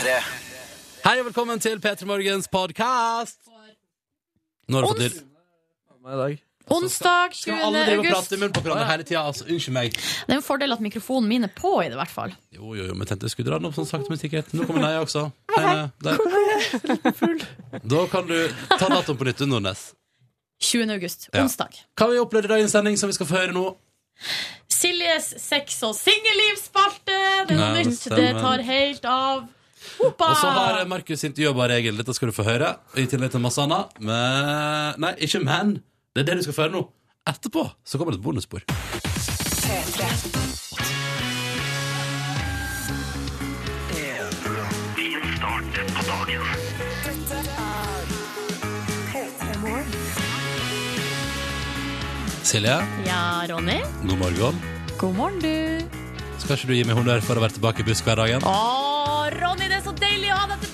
P3. Hei og velkommen til P3 Morgens podkast. Nå har du fått lyd. Onsdag 20. Skal alle drive og august. prate i munnen på hverandre hele tida? Altså, unnskyld meg. Det er en fordel at mikrofonen min er på i det, hvert fall. Jo, jo, jo, men tenkte jeg skulle dra den opp sånn sakte, men sikkert. Nå kommer Neia også. Hei, der. Da kan du ta datoen på nytt, Nordnes. 20. august. Ja. Onsdag. Hva har vi opplevd i dagens sending som vi skal få høre nå? Siljes sex- og singellivsspalte! Det er noe nytt. Det stemmer. tar helt av. Hoppa! Og så har Markus intervjua bare Egil. Dette skal du få høre. I tillegg til masse annet. Men Nei, ikke men. Det er det du skal få høre nå. Etterpå så kommer det et bonusspor. Silje, Ja, Ronny. god morgen. God morgen, du. Skal ikke du gi meg honnør for å være tilbake i busshverdagen? Å, Ronny, det er så deilig å ha deg tilbake!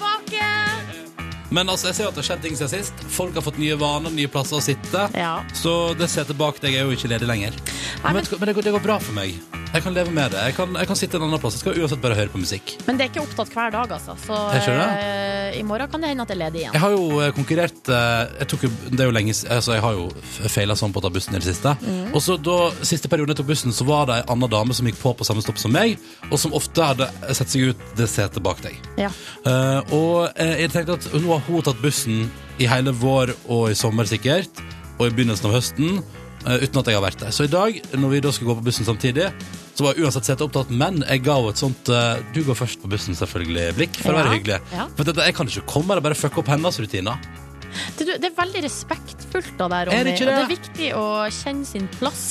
Men altså, jeg ser jo at det har skjedd ting siden sist. Folk har fått nye vaner, nye plasser å sitte. Ja. Så det setet bak deg er jo ikke ledig lenger. Nei, Men, men, det, går, det går bra for meg. Jeg kan leve med det. Jeg kan, jeg kan sitte en annen plass. Jeg skal uansett bare høre på musikk. men det er ikke opptatt hver dag, altså. Så eh, i morgen kan det hende at det er ledig igjen. Jeg har jo eh, konkurrert eh, jeg, tok jo, det er jo lenge, altså jeg har jo feila sånn på å ta bussen i det siste. Mm. Og så da siste periode jeg tok bussen, så var det ei anna dame som gikk på på samme stopp som meg, og som ofte hadde sett seg ut det setet bak deg. Ja. Uh, og jeg tenkte at nå har hun tatt bussen i hele vår og i sommer sikkert, og i begynnelsen av høsten, eh, uten at jeg har vært der. Så i dag, når vi da skal gå på bussen samtidig, så var jeg uansett sett opptatt, men jeg ga henne et sånt eh, du går først på bussen, selvfølgelig, blikk, for å Ja, være hyggelig. ja. For dette, jeg kan ikke komme her og bare fucke opp hennes rutiner. Det, det er veldig respektfullt av deg, Er det ikke det? Og det er viktig å kjenne sin plass,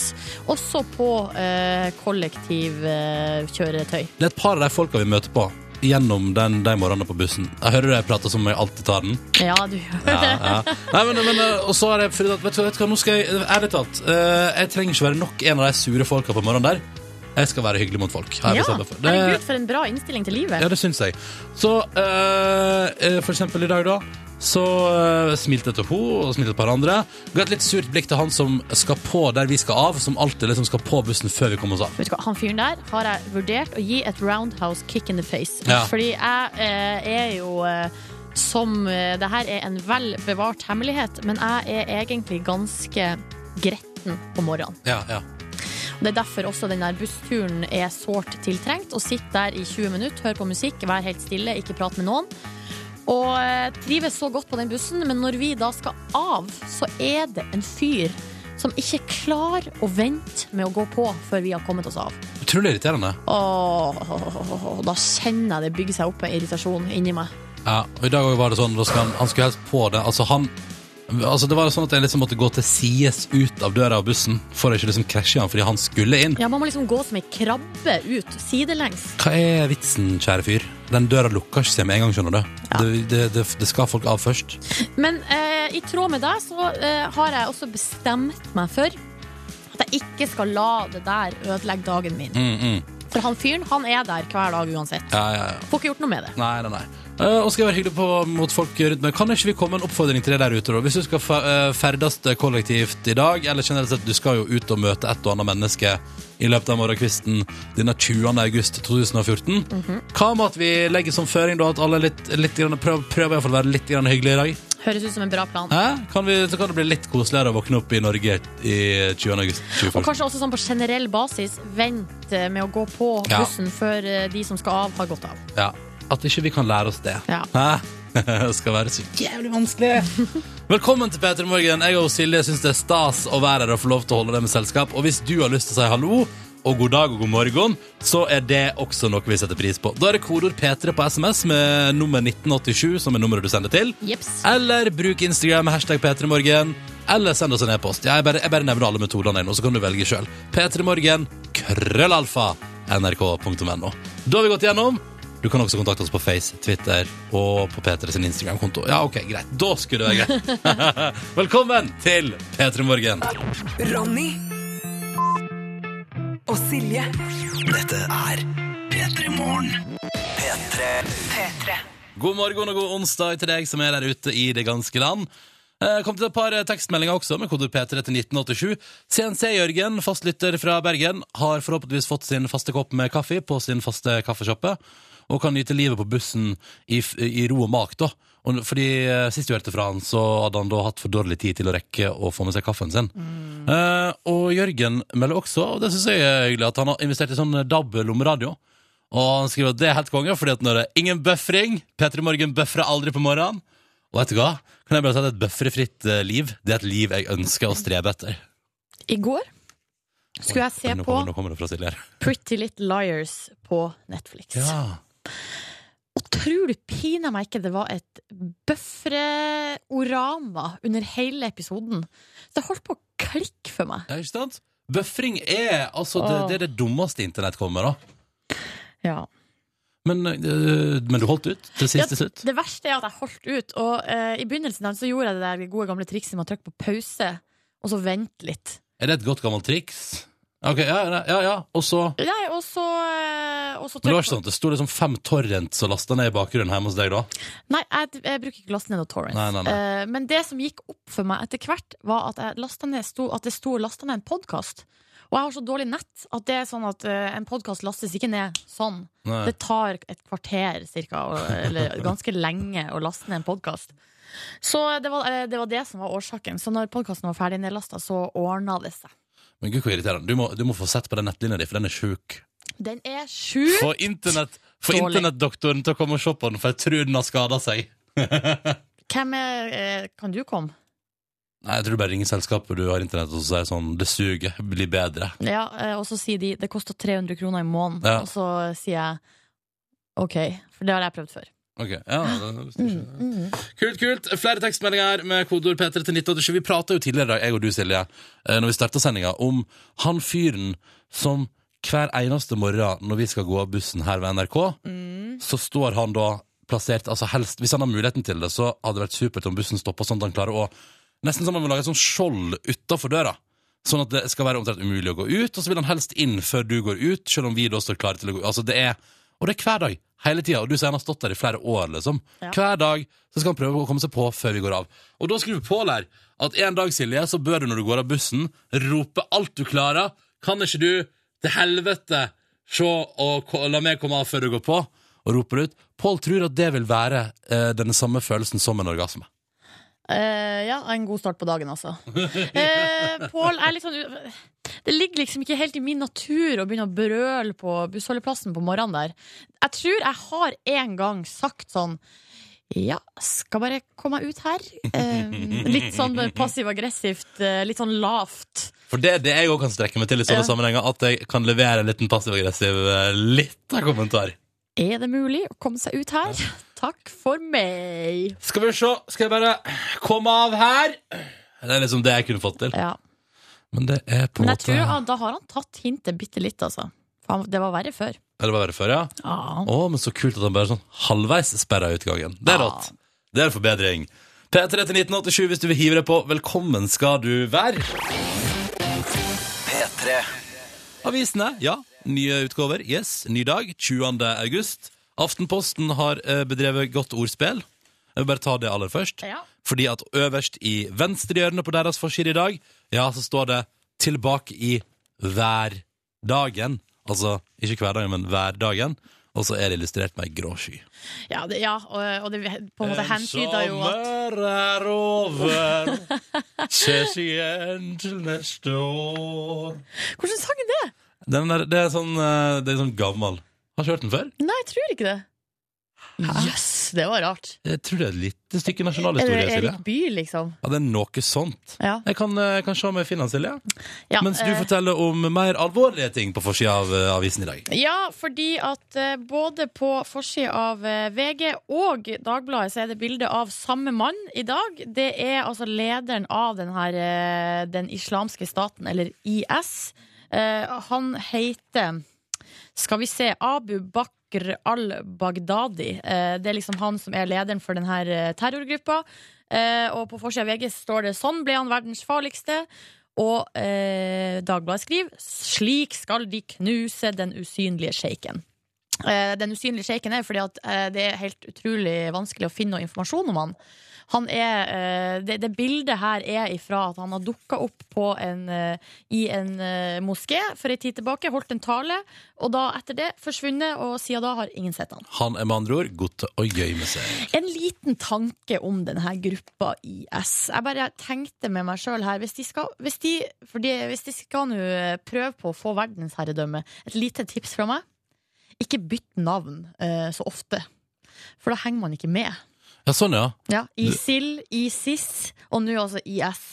også på eh, kollektivkjøretøy. Det er et par av de folka vi møter på gjennom den, de morgenene på bussen. Jeg hører jeg prater som om jeg alltid tar den. ja, du gjør Ja, ja. Nei, men, men, eh, og så har jeg funnet at, vet du, vet du hva, nå skal jeg, ærlig talt, eh, jeg trenger ikke være nok en av de sure folka på morgenen der. Jeg skal være hyggelig mot folk. Ja, for. Det- herregud, for en bra innstilling til livet. Ja, det syns jeg. Så eh, for eksempel i dag, da, så uh, smilte jeg til henne og smilte et par andre. Ga et litt surt blikk til han som skal på der vi skal av, som alltid liksom skal på bussen før vi kommer oss av. Vet du hva, Han fyren der har jeg vurdert å gi et roundhouse kick in the face. Ja. Fordi jeg eh, er jo eh, som eh, Det her er en vel bevart hemmelighet, men jeg er egentlig ganske gretten på morgenen. Ja, ja. Det er derfor også den der bussturen er sårt tiltrengt. Å sitte der i 20 minutter, høre på musikk, være helt stille, ikke prate med noen. Og eh, trives så godt på den bussen, men når vi da skal av, så er det en fyr som ikke klarer å vente med å gå på før vi har kommet oss av. Utrolig irriterende. Åh, da kjenner jeg det bygger seg opp en irritasjon inni meg. Ja, og i dag var det sånn, han, han skulle helst på det. Altså han Altså Det var sånn at jeg liksom måtte gå til sides ut av døra av bussen for å ikke liksom krasje han fordi han skulle inn. Ja, Man må liksom gå som ei krabbe ut, sidelengs. Hva er vitsen, kjære fyr? Den døra lukker ikke seg med en gang, skjønner du. Ja. Det, det, det, det skal folk av først. Men eh, i tråd med deg så eh, har jeg også bestemt meg for at jeg ikke skal la det der ødelegge dagen min. Mm, mm. For han fyren han er der hver dag uansett. Ja, ja, ja. Får ikke gjort noe med det. Nei, nei, nei. Eh, og skal jeg være hyggelig på, mot folk rundt meg, kan ikke vi komme med en oppfordring til deg der ute? da? Hvis du skal fe- eh, ferdes kollektivt i dag, eller generelt sett, du skal jo ut og møte et og annet menneske i løpet av morgenkvisten denne 20. august 2014. Hva med at vi legger som føring da at alle er litt, litt grann, prøver, prøver i hvert fall å være litt grann hyggelige i dag? Høres ut som en bra plan. Hæ? Kan vi, så kan det bli litt koseligere å våkne opp i Norge i 20. august Og kanskje også sånn på generell basis, vent eh, med å gå på Ja. bussen før eh, de som skal av, har gått av. Ja. At ikke vi kan lære oss det. Ja. Det skal være så jævlig vanskelig. Velkommen til Peter Morgen. Jeg og Silje syns det er stas å være her og få lov til å holde deg med selskap. Og hvis du har lyst til å si hallo og god dag og god morgen, så er det også noe vi setter pris på. Da er det kodeord P3 på SMS med nummer 1987, som er nummeret du sender til. Jeps. Eller bruk Instagram med hashtag P3morgen. Eller send oss en e-post. Jeg, bare, jeg bare nevner alle metodene, jeg nå, så kan du velge sjøl. P3morgen, krøllalfa, nrk.no. Da har vi gått gjennom. Du kan også kontakte oss på Face, Twitter og på P3 sin Instagram-konto. Ja, ok, greit. Da skulle det være greit. Velkommen til P3 Morgen. Ronny og Silje. Dette er P3 Morgen. P3. P3. God morgen og god onsdag til deg som er der ute i det ganske land. Eh, kom til et par eh, tekstmeldinger også, med kode P3 til 1987. CNC-Jørgen, fastlytter fra Bergen, har forhåpentligvis fått sin faste kopp med kaffe på sin faste kaffeshoppe, og kan nyte livet på bussen i, i ro og mak, da. Og, fordi eh, Sist vi hørte fra han, så hadde han da hatt for dårlig tid til å rekke å få med seg kaffen sin. Eh, og Jørgen melder også, og det syns jeg er hyggelig, at han har investert i sånn DAB-lommeradio. Og han skriver at det er helt konge, fordi at når det er ingen buffring P3 Morgen bøfrer aldri på morgenen. Og vet du hva? Kan jeg bare si at et bøffrefritt eh, liv, det er et liv jeg ønsker å strebe etter. I går skulle jeg se Oi, nå på kommer, nå kommer det fra Silje her. Pretty Little Liars på Netflix. Ja. Og tror du pina meg ikke det var et bøfreorama under hele episoden? Så det holdt på å klikke for meg. ja, ikke sant? Bøfring er altså det, det er det dummeste internett kommer, da. Ja. Men, eh, men du holdt ut til sist til slutt? Det verste er at jeg holdt ut, og uh, i begynnelsen så gjorde jeg det der gode gamle trikset med å trykke på pause, og så vente litt. Er det et godt gammelt triks? Ok, ja, ja, ja. Og så Nei, og så, eh, og så Men det var ikke sånn at det sto liksom fem torrents og lasta ned i bakgrunnen hjemme hos deg, da? Nei, jeg, jeg bruker ikke laste ned noe torrents. Nei, nei, nei. Eh, men det som gikk opp for meg etter hvert, var at, jeg lastet ned, sto, at det sto lasta ned en podkast. Og jeg har så dårlig nett at det er sånn at eh, en podkast lastes ikke ned sånn. Nei. Det tar et kvarter cirka, og- eller ganske lenge å laste ned en podkast. Så det var, eh, det var det som var årsaken. Så når podkasten var ferdig nedlasta, så ordna det seg. Men gud, hvor irriterende. Du må, du må få sett på den nettlinja di, for den er sjuk. Den er sjuk! Få internett, få internettdoktoren til å komme og se på den, for jeg tror den har skada seg. Hvem er eh, Kan du komme? Nei, Jeg tror du bare ringer selskapet du har internett og så sier sånn Det suger, blir bedre. Ja, eh, og så sier de det koster 300 kroner i måneden. Ja. Og så sier jeg OK, for det har jeg prøvd før. Ok, ja, det, Mm, mm. Kult, kult. Flere tekstmeldinger med kodeord P3 til 1987. Vi prata jo tidligere i dag, jeg og du, Silje, eh, når vi starta sendinga, om han fyren som hver eneste morgen når vi skal gå av bussen her ved NRK, Mm. så står han da plassert altså helst, Hvis han har muligheten til det, så hadde det vært supert om bussen stoppa sånn at han klarer å Nesten som om han vil lage et sånt skjold utafor døra. Sånn at det skal være omtrent umulig å gå ut, og så vil han helst inn før du går ut, selv om vi da står klare til å gå ut. Altså det er, Og det er hver dag. Hele tida. Og du sier han har stått der i flere år, liksom. Ja. Hver dag så skal han prøve å komme seg på før vi går av. Og da skriver Pål her at en dag, Silje, så bør du når du går av bussen, rope alt du klarer. Kan ikke du til helvete se og la meg komme av før du går på? Og roper ut. Pål tror at det vil være eh, den samme følelsen som en orgasme. Eh, ja, en god start på dagen, altså. Uh, Pål, er sånn Det ligger liksom ikke helt i min natur å begynne å brøle på bussholdeplassen på morgenen der. Jeg tror jeg har en gang sagt sånn ja, skal bare komme meg ut her. Eh, litt sånn passiv-aggressivt, eh, litt sånn lavt. For det er det jeg òg kan strekke meg til i sånne Ja. sammenhenger. At jeg kan levere en liten passiv-aggressiv eh, liten kommentar. Er det mulig å komme seg ut her? Takk for meg. Skal vi se, skal jeg bare komme av her? Det er liksom det jeg kunne fått til. Ja. Men det er på en måte tror han, da har han tatt hintet bitte litt, altså. For han, det var verre før. Eller hva var verre før, ja? Ja. Å, men så kult at han bare sånn halvveis sperra utgangen. Det er Ja. rått. Det er en forbedring. P3 til 1987 hvis du vil hive deg på. Velkommen skal du være. P3. Avisene, ja. Nye utgaver. Yes. Ny dag. 20. august. Aftenposten har eh, bedrevet godt ordspill. Jeg vil bare ta det aller først. Ja. Fordi at øverst i venstre hjørne på deres forside i dag, ja, så står det 'tilbake i hverdagen'. Altså ikke hverdagen, men hverdagen. Og så er det illustrert med ei grå sky. Ja, det, ja og, og det på en måte hentyder jo at sommer er over, ses igjen til neste år. Hvordan sang er det? Den er, det, er sånn, eh, det er sånn gammel. Har du hørt den før? Nei, jeg tror ikke det. Jøss, det var rart. Jeg tror det er et lite stykke det nasjonalhistorie. Eller Erik Bye, liksom? Ja, det er noe sånt. Ja. Jeg kan, eh, kan se om jeg finner den, Silje. Ja, Mens du eh, forteller om mer alvorlige ting på forsida av eh, avisen i dag. Ja, fordi at eh, både på forsida av VG og Dagbladet så er det bilde av samme mann i dag. Det er altså lederen av den her Den islamske staten, eller IS. Han heter Skal vi se Abu Bakr al-Baghdadi. Eh, det er liksom han som er lederen for denne eh, terrorgruppa. Eh, og på forsida av VG står det 'Sånn ble han verdens farligste'. Og eh, Dagbladet skriver 'Slik skal de knuse den usynlige sjeiken'. eh, den usynlige sjeiken er fordi at eh, det er helt utrolig vanskelig å finne noe informasjon om han. Han er, eh, det, det bildet her er ifra at han har dukka opp på en, eh, i en eh, moské for ei tid tilbake, holdt en tale, og da etter det forsvunnet, og siden da har ingen sett han. Han er med andre ord god til å gjemme seg. En liten tanke om denne gruppa IS. Jeg bare tenkte med meg sjøl her hvis de, skal, hvis, de, fordi, hvis de skal nå prøve på å få verdensherredømme, et lite tips fra meg. Ikke bytt navn uh, så ofte, for da henger man ikke med. Ja, sånn, ja. Ja, ISIL, ISIS og nå altså IS.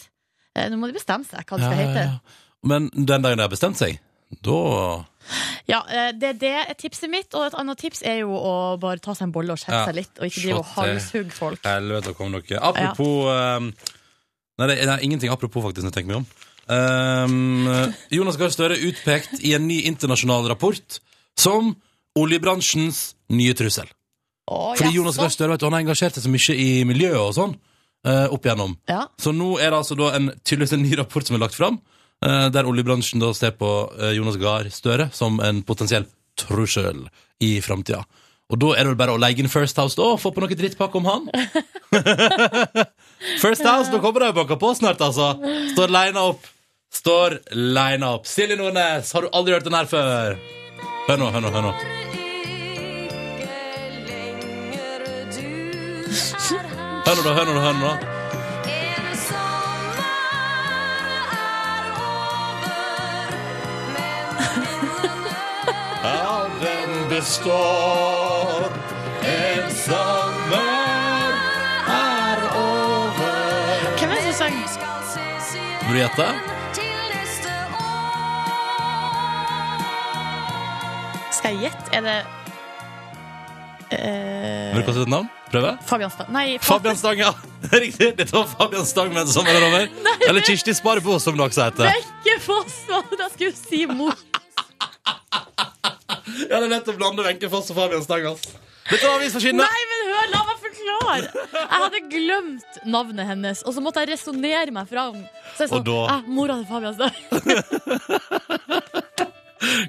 Eh, nå må de bestemme seg hva det skal hete. Men den dagen de har bestemt seg, da Ja, eh, det, det er tipset mitt, og et annet tips er jo å bare ta seg en bolle og skjette Ja, seg litt, og ikke drive og slå halshugge folk. Helvete, kom dere. Apropos ehm, Nei, det er, det er ingenting apropos, faktisk, når jeg tenker meg om. Ehm, Jonas Gahr Støre utpekt i en ny internasjonal rapport som oljebransjens nye trussel. Å, Fordi? Jonas Gahr Støre vet du, han har engasjert seg så mye i miljøet og sånn eh, opp igjennom. Ja. Så nå er det altså da en, tydeligvis en ny rapport som er lagt fram, eh, der oljebransjen da ser på eh, Jonas Gahr Støre som en potensiell trussel i framtida. Og da er det vel bare å legge inn First House da, og få på noe drittpakke om han. First House, nå kommer de og banker på snart, altså. Står lina opp. Står lina opp. Silje Nordnes, har du aldri hørt den her før? Hør nå, hør nå, hør nå. Hør nå, da, hør nå, da, hør nå. da. Ja, den består. En sommer er over. Hvem er det som sang? Vil du gjette? Skal jeg gjette? Er det uh... Vil du kaste et navn? Prøve? Fabian Stang? Nei, Fa- Fabian Stang, ja. Det Riktig. Dette var Fabian Stang med sommeren er over. Eller Kirsti Sparbo, som det også heter. Wenche Foss! hva Da skulle jeg si mor. Ja, det er lett å blande Wenche Foss og Fabian Stang, ass. Dette var Avis for skinnet. Nei, men hør, la meg forklare! Jeg hadde glemt navnet hennes, og så måtte jeg resonnere meg fram. Så jeg Og da- eh, mora til Fabian Stang.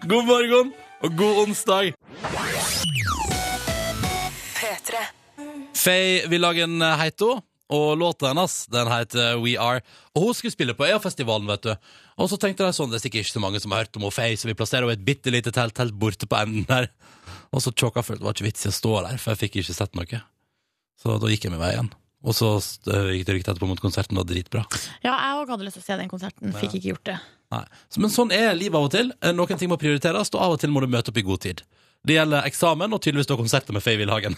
God morgen og god onsdag. Faye Villagen heter hun, og låta hennes den heter We Are. Og hun skulle spille på EA-festivalen, vet du. Og så tenkte jeg sånn, det er sikkert ikke så mange som har hørt om hun Faye, så vi plasserer henne i et bitte lite telt helt borte på enden der. Og så tjåka for det var ikke vits i å stå der, for jeg fikk ikke sett noe. Så da gikk jeg min vei igjen. Og så øh, gikk det rykte etterpå mot konserten, var dritbra. Ja, jeg òg hadde lyst til å se den konserten. Fikk ikke gjort det. Nei. Så- Men sånn er livet av og til. Eh, Noen ting må prioriteres, og av og til må du møte opp i god tid. Det gjelder eksamen og tydeligvis da konserter med Faye Wilhagen.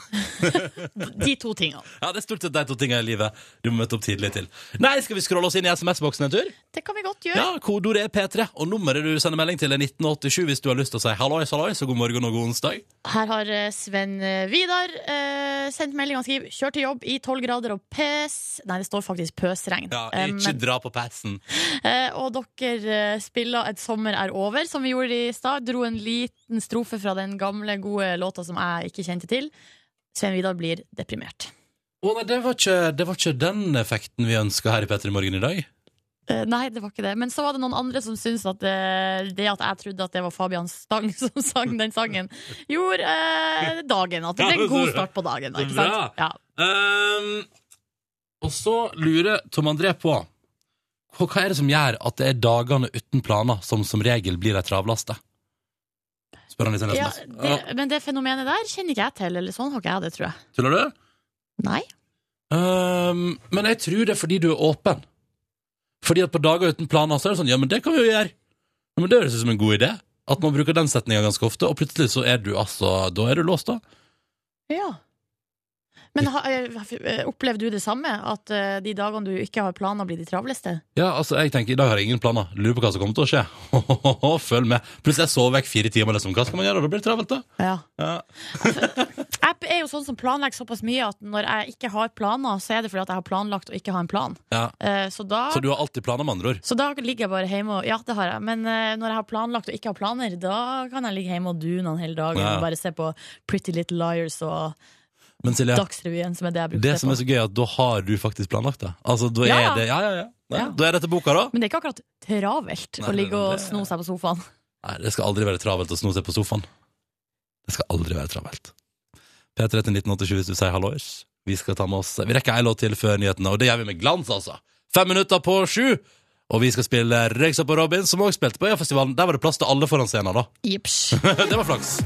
De to tingene. Ja, det er stort sett de to tingene i livet du må møte opp tidlig til. Nei, skal vi scrolle oss inn i SMS-boksen en tur? Det kan vi godt gjøre. Ja, kodeordet er P3, og nummeret du sender melding til er 1987 hvis du har lyst til å si hallois, hallois, og god morgen og god onsdag. Her har eh, Sven eh, Vidar eh, sendt melding. Han skriver 'kjør til jobb i 12 grader og pes'. Nei, det står faktisk pøsregn. Ja, Eh, ikke men- dra på pesen. Eh, og dere spiller 'Et sommer er over', som vi gjorde i stad. Dro en liten strofe fra den gamle, gode låta som jeg ikke kjente til. Svein Vidar blir deprimert. Å nei, det var, ikke, det var ikke den effekten vi ønska her i Petter i Morgen i dag. Eh, nei, det var ikke det. Men så var det noen andre som syntes at eh, det at jeg trodde at det var Fabian Stang som sang den sangen, gjorde eh, dagen. At det ble en god start på dagen. Da, ikke sant? Ja. Um, og så lurer Tom André på hva er det som gjør at det er dagene uten planer som som regel blir de travleste? Spør han i sin Ja, SMS. det, men det fenomenet der kjenner ikke jeg til. Eller sånn har ikke jeg det, tror jeg. Tuller du? Nei. Um, men jeg tror det er fordi du er åpen. Fordi at på dager uten planer så er det sånn Ja, men det kan vi jo gjøre. Ja, men Det høres ut som en god idé. At man bruker den setninga ganske ofte, og plutselig så er du altså Da er du låst, da. Ja. Men ha, eh, opplevde du det samme? At eh, de dagene du ikke har planer, blir de travleste? Ja, altså, jeg tenker, I dag har jeg ingen planer. Lurer på hva som kommer til å skje. Følg med. Plutselig jeg sover vekk fire timer. Liksom. Hva skal man gjøre? Da blir det travelt, da. Ja. Ja. Jeg er jo sånn som planlegger såpass mye at når jeg ikke har planer, så er det fordi at jeg har planlagt å ikke ha en plan. Ja. Eh, Så da, Så du har alltid planer, med andre ord? så da ligger jeg bare hjemme og Ja, det har jeg. Men når jeg har planlagt og ikke har planer, da kan jeg ligge hjemme og dune en hel dag Ja. og bare se på Pretty Little Liars og Men Silje, Dagsrevyen, som er det jeg bruker det som er så gøy, er at da har du faktisk planlagt det. Altså, da Ja, er ja. det Ja, ja, ja. Nei, Ja. Da er dette boka, da. Men det er ikke akkurat travelt Nei, å ligge og det- sno seg på sofaen. Nei, det skal aldri være travelt å sno seg på sofaen. Det skal aldri være travelt. P3 til 1987 hvis du sier hallois. Vi skal ta med oss Vi rekker ei låt til før nyhetene, og det gjør vi med glans, altså. Fem minutter på sju! Og vi skal spille Røyksopp og Robin, som også spilte på Øyafestivalen. Der var det plass til alle foran scenen, da. Jips. det var flaks.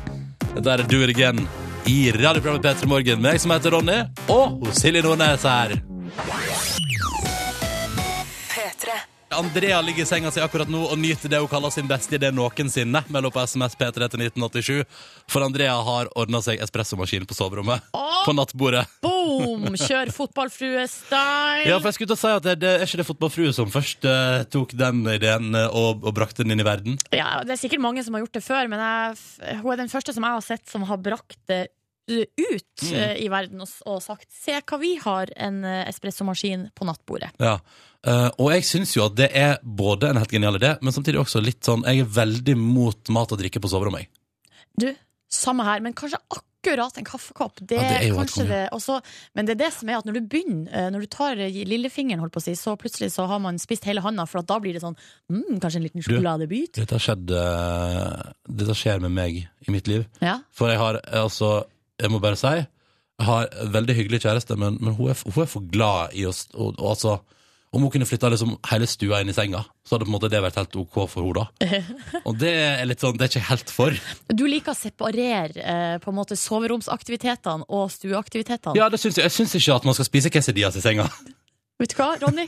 Dette er Do It Again i radioprogrammet P3 Morgen med jeg som heter Ronny, og Silje Nordnes her. Andrea ligger i senga si akkurat nå og nyter det hun kaller sin beste idé noensinne. Meld på SMS P3 til 1987. For Andrea har ordna seg espressomaskin på soverommet. Oh, På nattbordet. Boom! Kjør fotballfrue-style. Ja, for jeg skulle til å si at det, det er ikke det Fotballfrue som først uh, tok den ideen eh, og, og brakte den inn i verden. Ja, det er sikkert mange som har gjort det før, men jeg, hun er den første som jeg har sett som har brakt det uh, ut Mm. uh, i verden og, og sagt 'se hva vi har, en uh, espressomaskin på nattbordet'. Ja. Eh, og jeg syns jo at det er både en helt genial idé, men samtidig også litt sånn Jeg er veldig mot mat og drikke på soverommet. jeg. Du, samme her, men kanskje akkurat en kaffekopp. Det, Ja, det er jo kanskje det, også, men det er det som er at når du begynner, uh, når du tar uh, lillefingeren, holdt på å si, så plutselig så har man spist hele handa, for at da blir det sånn mm, kanskje en liten sjokoladebit. Dette har skjedd uh, Dette skjer med meg i mitt liv. Ja. For jeg har eh, altså Jeg må bare si Jeg har veldig hyggelig kjæreste, men, men hun, er, hun er for glad i oss. Og, og altså om hun kunne flytta liksom hele stua inn i senga, så hadde på en måte det vært helt ok for henne. da. Og det er litt sånn, det er ikke helt for. Du liker å separere eh, på en måte soveromsaktivitetene og stueaktivitetene. Ja, det syns jeg. Jeg syns ikke at man skal spise quesadillas i senga. Vet du hva, Ronny?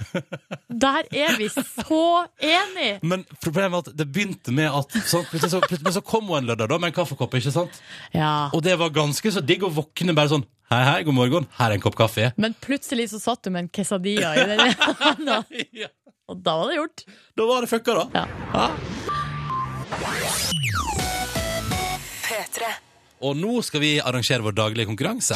Der er vi så enige! Men problemet er at det begynte med at så, plutselig, så, plutselig så kom hun en lørdag da med en kaffekopp, ikke sant? Ja. Og det var ganske så digg å våkne bare sånn Hei, hei, god morgen, her er en kopp kaffe. Men plutselig så satt du med en quesadilla i den hånda, og da var det gjort. Da var det fucka, da. Ja. Og nå skal vi arrangere vår daglige konkurranse.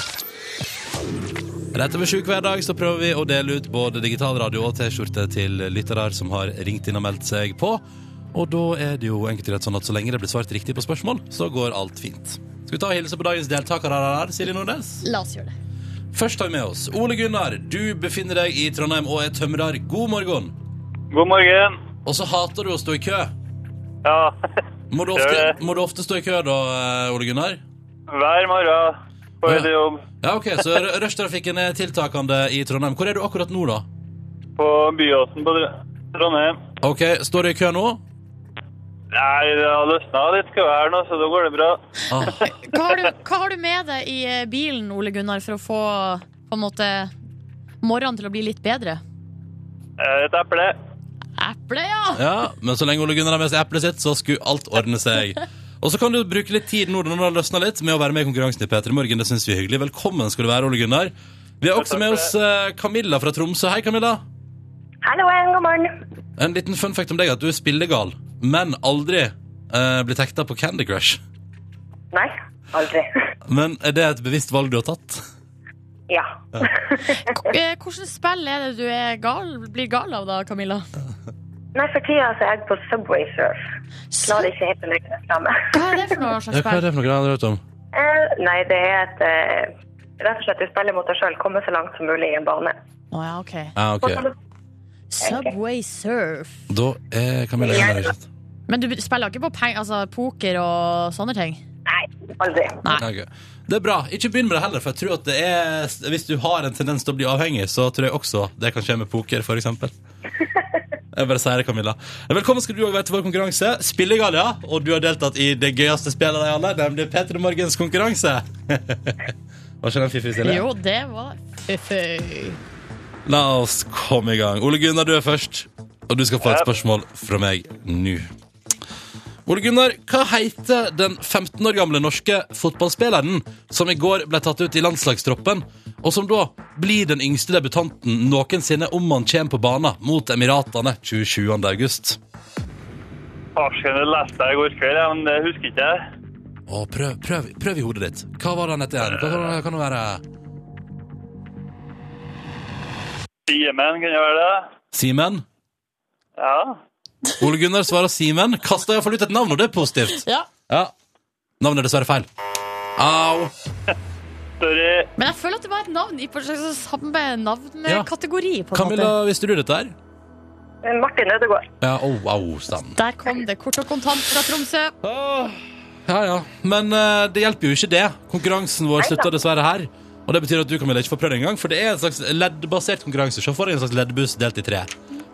Rett over sju hver dag så prøver vi å dele ut både digital radio og T-skjorte til lyttere som har ringt inn og meldt seg på. Og da er det jo enkelt rett sånn at så lenge det blir svart riktig på spørsmål, så går alt fint. Skal vi ta og hilse på dagens deltakere her, Silje Nordnes? La oss gjøre det. Først har vi med oss Ole Gunnar. Du befinner deg i Trondheim og er tømrer. God morgen. God morgen. Og så hater du å stå i kø. Ja, Må du ofte, må du ofte stå i kø da, eh, Ole Gunnar? hver morgen på vei til jobb Ja, ok, Så rushtrafikken er tiltakende i Trondheim. Hvor er du akkurat nå, da? på Byåsen på Trondheim. Ok, Står du i kø nå? Nei, det har løsna litt kø nå, så da går det bra. Ah, Hva har, du, hva har du med deg i eh, bilen, Ole Gunnar, for å få på en måte morgenen til å bli litt bedre? Eh, Et eple. Eple, ja! ja, Men så lenge Ole Gunnar har med seg eplet sitt, så skulle alt ordne seg. Og så kan du bruke litt tid nå når det har løsna litt, med å være med i konkurransen i P3 Morgen. Det syns vi er hyggelig. Velkommen skal du være, Ole Gunnar. Vi har også med oss eh, Camilla fra Tromsø. Hei, Camilla. Halloen, god morgen. En liten fun fact om deg at du er spillegal, men aldri uh, blir tekta på Candy Crush. Nei, aldri. Men er det et bevisst valg du har tatt? Ja. ja. Hvilket spill er det du er gal, blir gal av, da, Camilla? Nei, for tida er jeg på Subway Surf. Klarer ikke helt å legge det framme. Hva er det for noe slags hva er det for noe? Har aldri hørt om. Eh, nei, det er et eh, Rett og slett du spiller mot deg sjøl, komme så langt som mulig i en bane. Å ja, ok. Ja, ok. Subway Surf. Da er Camilla sant? Men du spiller ikke på peng, altså, poker og sånne ting? Nei, aldri. Nei. Ok. Det er bra. Ikke begynn med det heller, for jeg tror at det er Hvis du har en tendens til å bli avhengig, så tror jeg også det kan skje med poker, for eksempel. Jeg bare sier det, Camilla. Velkommen skal du også være til vår konkurranse. Spillegalla. Og du har deltatt i det gøyeste spillet av alle, nemlig P3 Morgens konkurranse. Var ikke den fiffig, Silje? Jo, det var fiffig. La oss komme i gang. Ole Gunnar, du er først, og du skal få et spørsmål fra meg nå. Ole Gunnar, hva heter den 15 år gamle norske fotballspilleren som i går ble tatt ut i landslagstroppen, og som da blir den yngste debutanten noensinne om han kommer på banen mot Emiratene 27. august? Farsken leste jeg i går kveld, men det husker ikke jeg. Å, prøv, prøv, prøv i hodet ditt. Hva var det han het igjen? Hva kan, kan det være? Simen, kan det være det? Simen? Ja. Ole Gunnar svarer Simen. Kasta iallfall ut et navn, og det er positivt. Ja. Ja. Navnet er dessverre feil. Au. Sorry. Men jeg føler at det var et navn i på en slags samme navnkategori. på en Camilla, måte. visste du dette her? Martin Ødegaard. Ja, oh, au, stand. Der kom det kort og kontant fra Tromsø. Ja, ja. Men eh, det hjelper jo ikke det. Konkurransen vår slutter dessverre her. Og det betyr at du Camilla, ikke får prøvd engang, for det er en slags leddbasert konkurranse. Se for deg en slags leddbuss delt i tre.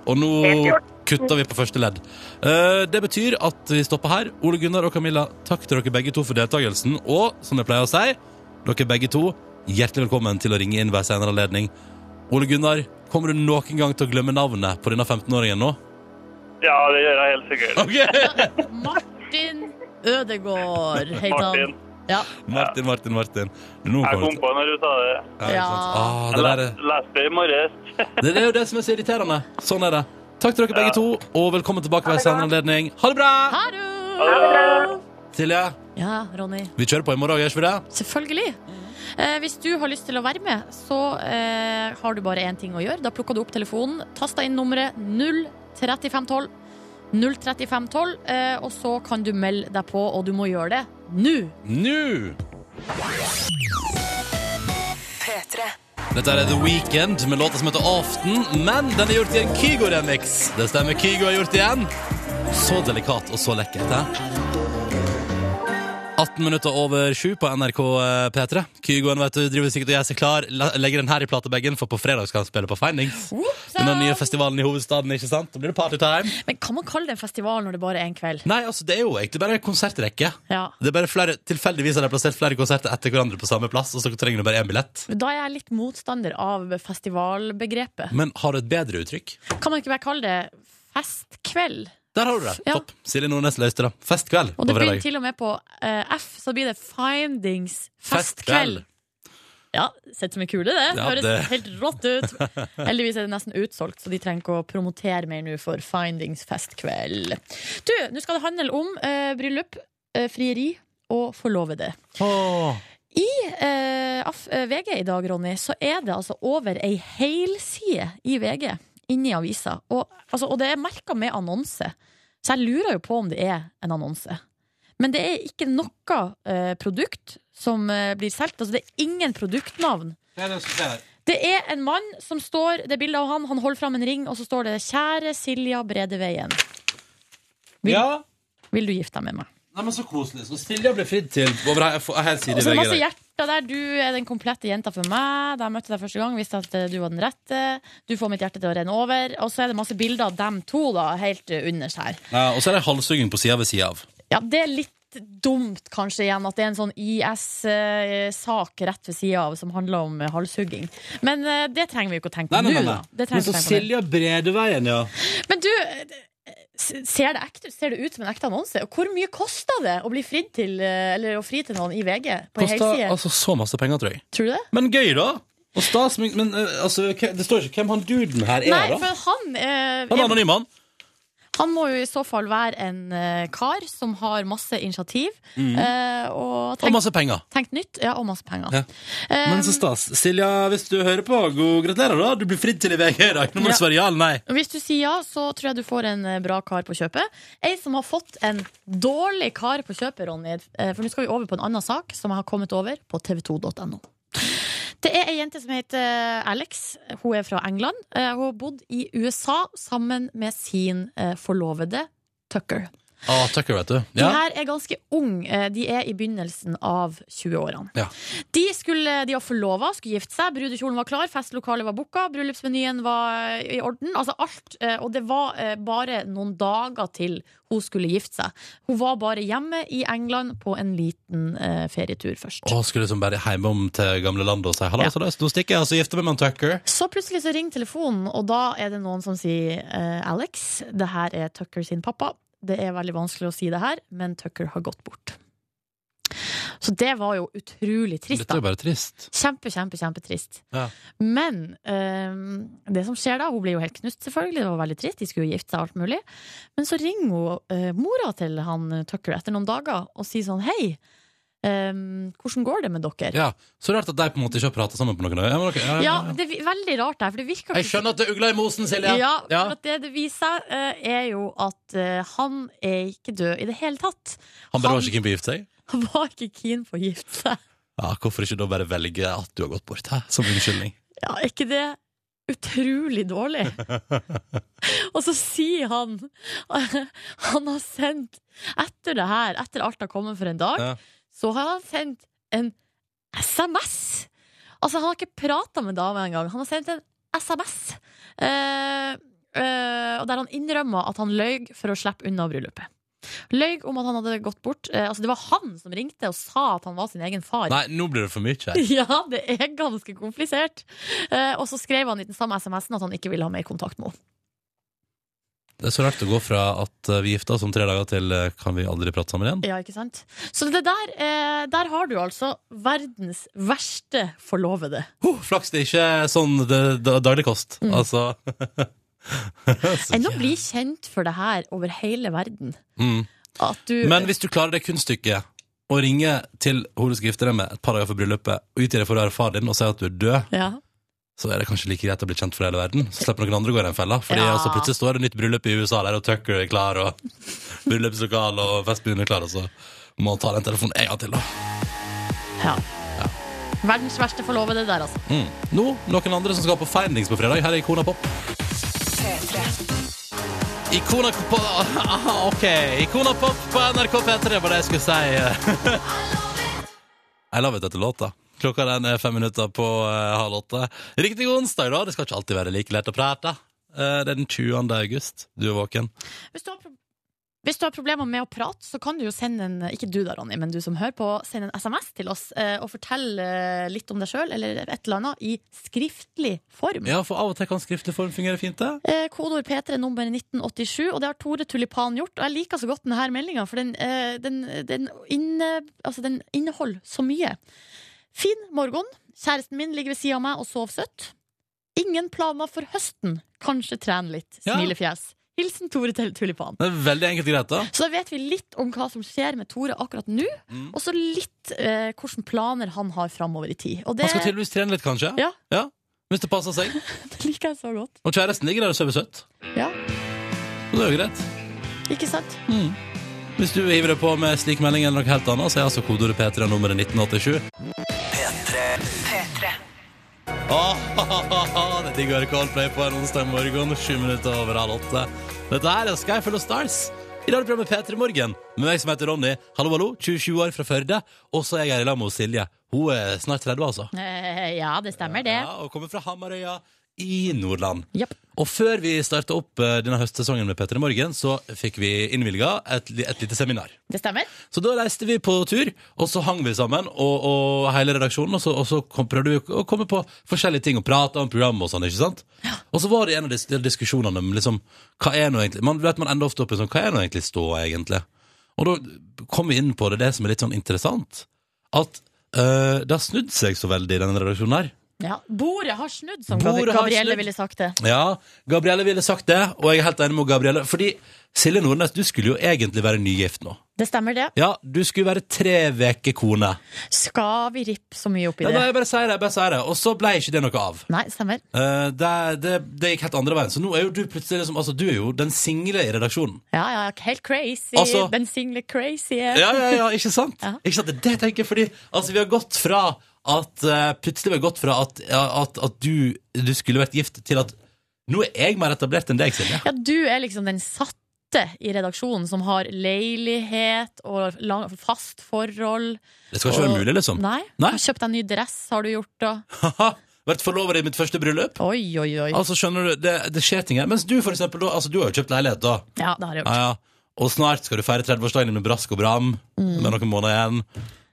Og nå Helt gjort. Kutter vi på første ledd. Uh, det betyr at vi stopper her. Ole Gunnar og Camilla, takk til dere begge to for deltakelsen. Og som jeg pleier å si, dere begge to, hjertelig velkommen til å ringe inn ved senere anledning. Ole Gunnar, kommer du noen gang til å glemme navnet på denne 15-åringen nå? Ja, det gjør jeg helt sikkert. Okay. Martin Ødegård heter han. Martin. Ja. Martin, Martin, Martin. Nå Jeg kom på når du sa det. Ja, Ja. Ah, det, jeg leste det i morges. det er jo det som er så irriterende. Sånn er det. Takk til dere begge to, og velkommen tilbake ved en senere anledning. Ha det bra! Ha det! Silje, Ja, Ronny. vi kjører på i morgen, gjør ikke vi det? Selvfølgelig. Eh, hvis du har lyst til å være med, så eh, har du bare én ting å gjøre. Da plukker du opp telefonen, taster inn nummeret 03512. 03512, eh, og så kan du melde deg på, og du må gjøre det nå. Nå! Dette er The Weekend med låta som heter Aften, men den er gjort i en Kygo-remix. Det stemmer, Kygo er gjort igjen. Så delikat og så lekkert. He? 18 minutter over sju på NRK eh, P3. Kygoen vet du, driver sikkert og gjør seg klar. Legger den her i platebagen, for på fredag skal han spille på Findings. Den nye festivalen i hovedstaden, ikke sant? Da blir det partytime. Men kan man kalle det en festival når det bare er en kveld? Nei, altså, det er jo egentlig bare en konsertrekke. Ja. Det er bare flere, Tilfeldigvis har de plassert flere konserter etter hverandre på samme plass, og så trenger du bare én billett. Da er jeg litt motstander av festivalbegrepet. Men har du et bedre uttrykk? Kan man ikke bare kalle det festkveld? Der har du det. Ja. Topp. Silje Nordnes løste det. Festkveld Og det begynner til og med på eh, F, så blir det Findings Festkveld. festkveld. Ja, sett som en kule, det. Ja, Høres det- helt rått ut. Heldigvis er det nesten utsolgt, så de trenger ikke å promotere mer nå for Findings festkveld. Du, nå skal det handle om eh, bryllup, eh, frieri og forlovede. Oh. I eh, eh, VG i dag, Ronny, så er det altså over ei helside i VG inni avisa. Og, altså, og det er merka med annonse. Så jeg lurer jo på om det er en annonse. Men det er ikke noe eh, produkt som eh, blir solgt. Altså, det er ingen produktnavn. Det er en mann som står Det er bilde av han, han holder fram en ring, og så står det 'Kjære Silja Bredeveien'. Vil, Ja. vil du gifte deg med meg? Nei, men Så koselig. Så Silja ble fridd til over her, her side Og så det masse hjerter der. Du er den komplette jenta for meg. Da jeg møtte deg første gang, visste at du var den rette. Du får mitt hjerte til å renne over. Og så er det masse bilder av dem to da, helt underst her. Ja, og så er det halshugging på sida ved sida av. Ja, det er litt dumt kanskje igjen at det er en sånn IS-sak rett ved sida av som handler om eh, halshugging. Men eh, det trenger vi jo ikke å tenke på nå, Men så. Silja Bredeveien, ja. Men du, ser det, ekte, ser det ut som en ekte annonse? Og hvor mye kosta det å bli fridd til eh, fri til noen i VG? På Kosta altså så masse penger, tror jeg. Tror du det? Men gøy, da. Og stas, men, eh, altså, det står ikke hvem han duden her er, Nei, da. for han eh, Han er anonym, han. Han må jo i så fall være en eh, kar som har masse initiativ eh, og Mm. Og masse penger. tenkt nytt. Ja, og masse penger. Ja. Eh, Men så stas. Silja, hvis du hører på, god gratulerer, da. Du blir fridd til i VG i dag. Nå må du Ja. svare ja eller nei. hvis du sier ja, så tror jeg du får en eh, bra kar på kjøpet. Ei som har fått en dårlig kar på kjøpet, Ronny. eh, For nå skal vi over på en annen sak som jeg har kommet over på tv2.no. Det er ei jente som heter Alex. Hun er fra England. Eh, Hun har bodd i USA sammen med sin eh, forlovede Tucker. Å, Tucker, vet du. De her er ganske unge. Eh, De er i begynnelsen av 20-årene. Ja. De, skulle- de var forlova, skulle gifte seg. Brudekjolen var klar, festlokalet var booka, bryllupsmenyen var i orden. Altså alt. eh, Og det var eh, bare noen dager til hun skulle gifte seg. Hun var bare hjemme i England på en liten ferietur først. Og skulle liksom bare hjemom til gamle landet og si halla, Ja. så nå stikker jeg og så gifter meg med Tucker. Så plutselig så ringer telefonen, og da er det noen som sier Alex, det her er Tucker sin pappa. Det er veldig vanskelig å si det her, men Tucker har gått bort. Så det var jo utrolig trist, Dette er jo bare trist. Kjempe, kjempe, kjempetrist. Ja. Men um, det som skjer da, hun blir jo helt knust, selvfølgelig. Det var veldig trist, de skulle jo gifte seg alt mulig. Men så ringer hun uh, mora til han eh, Tucker etter noen dager og sier sånn hei. Ehm, hvordan går det med dere? Ja, Så rart at de på en måte ikke har prata sammen på noen dager. Ja, ja, det er veldig rart der, for det virker Jeg skjønner at det er ugla i mosen, Silje. Ja, Ja. for det det viser seg, eh, er jo at eh, han er ikke død i det hele tatt. Han bare var ikke keen på å gifte seg? Han var ikke keen på å gifte seg. Ja, Hvorfor ikke da bare velge at du har gått bort, hæ? som unnskyldning? Ja, er ikke det utrolig dårlig. og så sier han Han har sendt Etter det her, etter alt har kommet for en dag, Ja. Så har han sendt en SMS. Altså, han har ikke prata med dama engang. Han har sendt en SMS. Eh, eh, og der han innrømmer at han løy for å slippe unna bryllupet. Løy om at han hadde gått bort. Eh, altså, det var han som ringte og sa at han var sin egen far. Nei, nå blir det for mye her. Ja, det er ganske komplisert. Eh, og så skrev han i den samme SMS-en at han ikke ville ha mer kontakt med henne. Det er så rart å gå fra at eh, vi gifta oss om tre dager til eh, kan vi aldri prate sammen igjen. Ja, ikke sant? Så det der, eh, der har du altså verdens verste forlovede. Oh, flaks det er ikke sånn det, det, daglig kost. Mm. Altså Enn å bli kjent for det her over hele verden. mm. Du Men hvis du klarer det kunststykket å ringe til hun du skal gifte deg med et par dager før bryllupet, og utgi deg for å være far din og si at du er død, ja. Så er det kanskje like greit å bli kjent for hele verden. Så slipper noen andre å gå i den fella. Fordi Ja. altså, plutselig står det nytt bryllup i USA der, og Tucker er klar, og bryllupslokal og festbyen er klar, og så må han ta den telefonen en gang til, da. ja. Verdens verste forlovede der, altså. Mm. Nå, noen andre som skal på Findings på fredag. Her er Ikona Pop. Ikona Pop ah, Ok, Ikona Pop på NRK P3 var det jeg skulle si. I love it etter låta. Klokka den er fem minutter på eh, halv åtte. Riktig god onsdag, da. Det skal ikke alltid være like lett å prate. Eh, det er den 20. august. Du er våken. Hvis du har, pro hvis du har problemer med å prate, så kan du jo sende en Ikke du da, Ronny, men du som hører på, send en SMS til oss eh, og fortell eh, litt om deg sjøl, eller et eller annet, i skriftlig form. Ja, for av og til kan skriftlig form fungere fint, det. Eh, Kodeord P3 nummer 1987, og det har Tore Tulipan gjort. Og jeg liker så godt denne meldinga, for den, eh, den, den, inne, altså den inneholder så mye. Fin morgen. Kjæresten min ligger ved sida av meg og sover søtt. Ingen planer for høsten. Kanskje trene litt. Ja. Smilefjes. Hilsen Tore Tulipan. Det er veldig enkelt og greit, da. Så da vet vi litt om hva som skjer med Tore akkurat nå, Mm. og så litt eh, hvilke planer han har framover i tid. Og det, Han skal tydeligvis trene litt, kanskje. Ja. Hvis det passer seg. det liker jeg så godt. Og kjæresten ligger der og sover søtt. Ja, Og det er jo greit. ikke sant? Mm. Hvis du hiver deg på med slik melding eller noe helt annet, så er altså kodeordet P3 nummeret 1987. Åh, det er digg å høre Coldplay på en onsdag morgen, sju minutter over halv åtte. Dette her er Skyfall of Stars. I dag er programmet P3 Morgen med meg som heter Ronny. Hallo, hallo, 27 år fra Førde. Og så er jeg her i lag med Silje. Hun er snart 30, altså. Eh, ja, det stemmer, det. Ja, og kommer fra Hamarøya i Nordland. Yep. Og før vi starta opp eh, denne høstsesongen med Petter i Morgen, så fikk vi innvilga et, et lite seminar. Det stemmer. Så da reiste vi på tur, og så hang vi sammen, og, og hele redaksjonen, og så, og så kom, prøvde vi å komme på forskjellige ting og prate om program og sånn, ikke sant? Og så var det en av disse diskusjonene om liksom, hva er nå egentlig, man vet man ender ofte opp i sånn, hva er nå egentlig ståa egentlig? Og da kom vi inn på det, det som er litt sånn interessant, at øh, det har snudd seg så veldig i denne redaksjonen her. Ja. Bordet har snudd, som Bordet Gabrielle ville sagt det. Ja, Gabrielle ville sagt det, og jeg er helt enig med Gabrielle. Fordi Silje Nordnes, du skulle jo egentlig være nygift nå. Det stemmer, det. Ja, du skulle være tre uker kone. Skal vi rippe så mye opp i det? Nei, bare sier det, bare sier det. Og så ble ikke det noe av. Nei, stemmer. uh, det, det, det gikk helt andre veien. Så nå er jo du plutselig liksom, altså, du er jo den single i redaksjonen. Ja, ja, helt crazy. Altså- Den single crazy. Ja, ja, ja, ikke sant? Ja. Ikke sant? Det tenker jeg fordi altså, vi har gått fra at uh, Plutselig har det gått fra at, at, at du, du skulle vært gift, til at nå er jeg mer etablert enn deg, Silje. Ja, du er liksom den satte i redaksjonen som har leilighet og lang, fast forhold. Det skal ikke være mulig, liksom. Nei. Nei. Har kjøpt deg ny dress, har du gjort? Haha, Vært forlover i mitt første bryllup. Oi, oi, oi. Altså, skjønner du, det, det skjer ting her. Mens du, for eksempel, da, altså, du har jo kjøpt leilighet, da. Ja, det har jeg gjort. Ja, ja. Og snart skal du feire 30-årsdagen din med brask og bram. Med noen måneder igjen.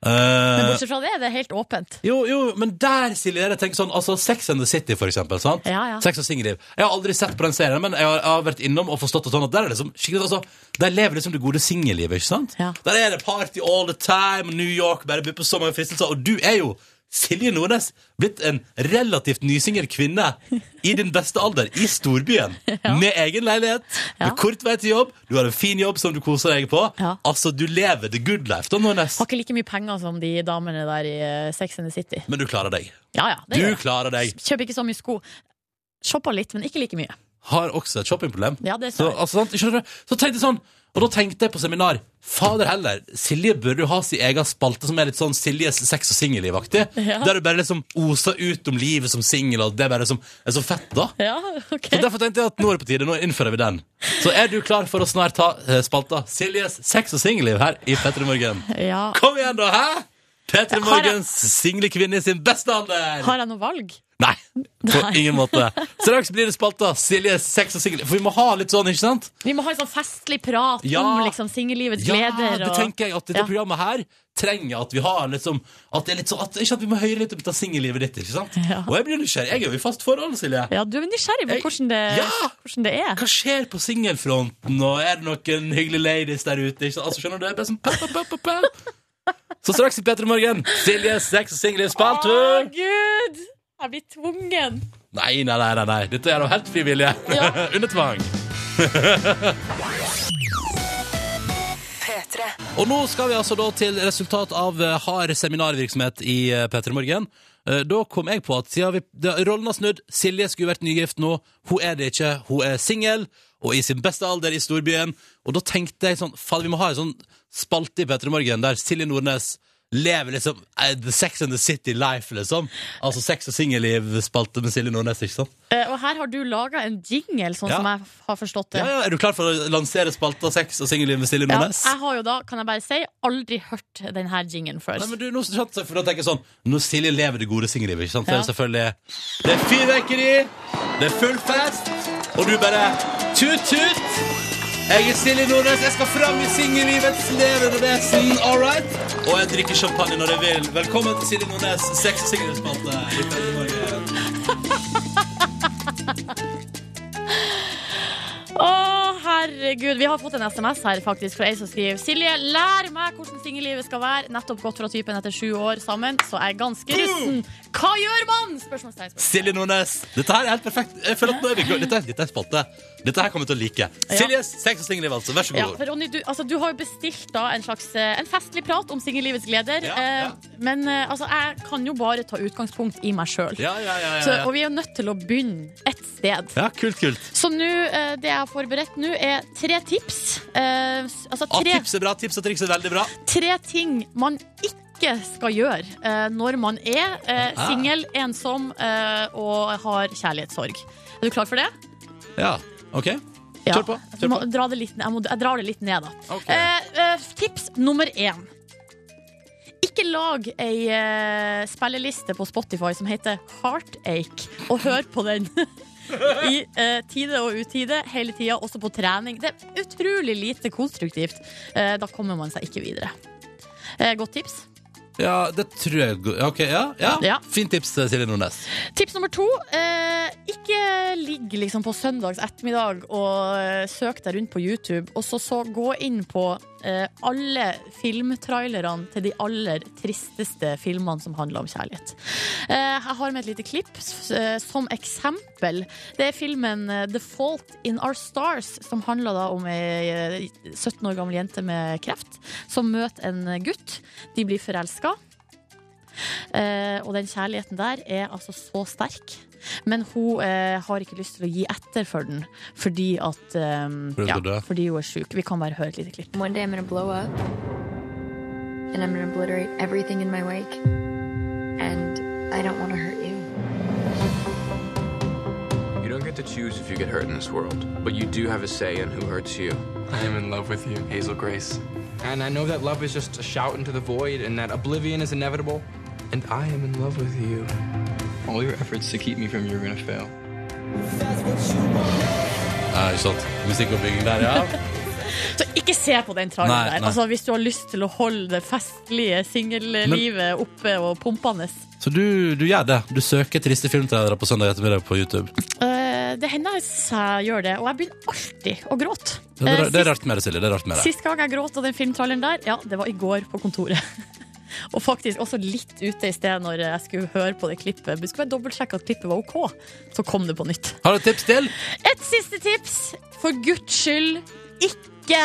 Men Eh, bortsett fra det, det er helt åpent. jo, jo, men der, Silje, jeg tenkt sånn Altså, Sex and the City, for eksempel. sant? Ja, ja. Sex og singelliv. Jeg har aldri sett på den serien, men jeg har, jeg har vært innom og forstått det sånn at der er liksom skikkelig, altså, Der lever liksom det gode singellivet, ikke sant? Ja. Der er det party all the time, New York, bare by på så mange fristelser, og du er jo Silje Nordnes, blitt en relativt nysingel kvinne i din beste alder, i storbyen, med egen leilighet, Ja. med kort vei til jobb, du har en fin jobb som du koser deg på. Ja. Altså, du lever the good life, da, Nordnes. Har ikke like mye penger som de damene der i eh, Sex and the City. Men du klarer deg. Ja, ja, Du klarer deg. Kjøper ikke så mye sko. Shopper litt, men ikke like mye. Har også et shoppingproblem. Ja, det Så, sa jeg. altså? Så tenkte jeg sånn Og da tenkte jeg på seminar Fader heller, Silje burde jo ha sin egen spalte som er litt sånn Siljes sex- og singelliv-aktig. Ja. Der du bare liksom oser ut om livet som singel, og det er bare som, er så fett, da. Ja, ok. Så Derfor tenkte jeg at nå er det på tide, nå innfører vi den. Så er du klar for å snart ta eh, spalta Siljes sex- og singelliv her i P3 Morgen? Ja. Kom igjen, da! hæ? P3 Har jeg- Morgens single kvinne i sin beste alder! Har jeg noe valg? Nei, på Nei. ingen måte. Straks blir det spalta Silje sex og singel. For vi må ha litt sånn, ikke sant? Vi må ha en sånn festlig prat Ja. om liksom singellivets Ja, gleder. det og- tenker jeg at dette Ja. programmet her trenger at vi har liksom At det er litt sånn at, Ikke at vi må høre litt om dette singellivet ditt, ikke sant? Ja. Og jeg blir nysgjerrig. Jeg er jo i fast forhold, Silje. Ja, du er nysgjerrig på Jeg- hvordan det, Ja! hvordan det er. Hva skjer på singelfronten, og er det noen hyggelige ladies der ute? Altså, skjønner du? Det er bare sånn pa, pa, pa, pa. Så straks i P3 Morgen, Silje sex og singelliv-spalte. Å, gud! Jeg blir tvungen. Nei, nei, nei, nei. Dette er av helt frivillige. Ja. Under tvang. Og nå skal vi altså da til resultat av eh, hard seminarvirksomhet i eh, P3 Morgen. Eh, Da kom jeg på at siden vi, da, rollen har snudd, Silje skulle vært nygift nå, hun er det ikke, hun er singel, og i sin beste alder i storbyen. Og da tenkte jeg sånn, faen, vi må ha en sånn spalte i P3 Morgen der Silje Nordnes lever liksom eh, the sex and the city life, liksom. Altså sex og singelliv-spalte med Silje Nordnes, ikke sant? Eh, Og her har du laga en jingle, sånn Ja. som jeg har forstått det. Ja, ja, Er du klar for å lansere spalta sex og singelliv med Silje Ja, Nordnes? jeg har jo da, kan jeg bare si, aldri hørt denne jinglen før. Nei, men du, nå, sant, for da tenker jeg sånn Når Silje lever det gode singellivet, ikke sant? Så er det selvfølgelig Det er fyrverkeri, det er full fest, og du bare Tut-tut! Jeg er Silje Nordnes, jeg skal fram i singellivets levende vesen, all right? Og jeg drikker champagne når jeg vil. Velkommen til Silje Nordnes sex- og singelspalte. i P3 Morgen. Herregud. Vi har fått en SMS her faktisk fra ei som skriver Silje, lær meg hvordan singellivet skal være. Nettopp gått fra typen etter sju år sammen, så jeg er ganske rusten. Hva gjør man? Spørsmålstegn. Silje Nordnes. Dette her er helt perfekt. Jeg føler at nå er vi Dette, dette er spalte. Dette her kommer jeg til å like. Siljes sex og singelliv, altså. Vær så Ja, god. for Ronny, du, altså, du har jo bestilt da en slags eh, En festlig prat om singellivets gleder. Ja, ja. Eh, men eh, altså, jeg kan jo bare ta utgangspunkt i meg sjøl. Ja, ja, ja, ja, Og vi er nødt til å begynne et sted. ja kult, kult. Så nå, det jeg har forberedt nå, er tre tips. Eh, altså tre, Ah, tips er bra. Tips og triks er veldig bra. tre ting man ikke skal gjøre eh, når man er eh, singel, ensom eh, og har kjærlighetssorg. Er du klar for det? Ja, ok. Kjør på. Kjør på. dra det litt, jeg, må, jeg drar det litt ned, da. Ok. Eh, eh, tips nummer én. Ikke lag ei eh, spilleliste på Spotify som heter Heartache, og hør på den. I eh, tide og utide, hele tida, også på trening. Det er utrolig lite konstruktivt. Eh, da kommer man seg ikke videre. Eh, godt tips. Ja, det tror jeg Ok, ja, ja. Ja. Fint tips, Silje Nordnes. Tips nummer to. Eh, ikke ligg liksom på søndags ettermiddag og eh, søk deg rundt på YouTube, og så, så gå inn på eh, alle filmtrailerne til de aller tristeste filmene som handler om kjærlighet. Eh, jeg har med et lite klipp eh, som eksempel. Det er filmen eh, The Fault in Our Stars, som handler om ei eh, 17 år gammel jente med kreft som møter en gutt. De blir forelska. Eh, og den kjærligheten der er altså så sterk. Men hun eh, har ikke lyst til å gi etter for den fordi at eh, Fordi hun ja, skal. Fordi hun er sjuk. Vi kan bare høre et lite klipp. One day I'm gonna blow up and I'm gonna obliterate everything in my wake. And I don't wanna hurt you. You don't get to choose if you get hurt in this world, but you do have a say in who hurts you. I am in love with you, Hazel Grace. And I know that love is just a shout into the void and that oblivion is inevitable. And I am in love with you. All your efforts to keep me from you are gonna fail. Nei, ikke sant. Musikkoppbygging der, ja. Så ikke se på den traileren Nei, der. nei. Altså, hvis du har lyst til å holde det festlige singellivet oppe og pumpende. Så du, du gjør det. Du søker triste filmtrailere på søndag ettermiddag på YouTube. Eh, det hender jeg gjør det, og jeg begynner alltid å gråte. Det, er- Eh, det er rart med det, Silje. Det er rart med det. Sist gang jeg gråt av den filmtraileren der, ja, det var i går på kontoret. Og faktisk også litt ute i sted når jeg skulle høre på det klippet. Vi skulle bare dobbeltsjekke at klippet var OK. Så kom det på nytt. Har du et tips til? Et siste tips. For guds skyld, ikke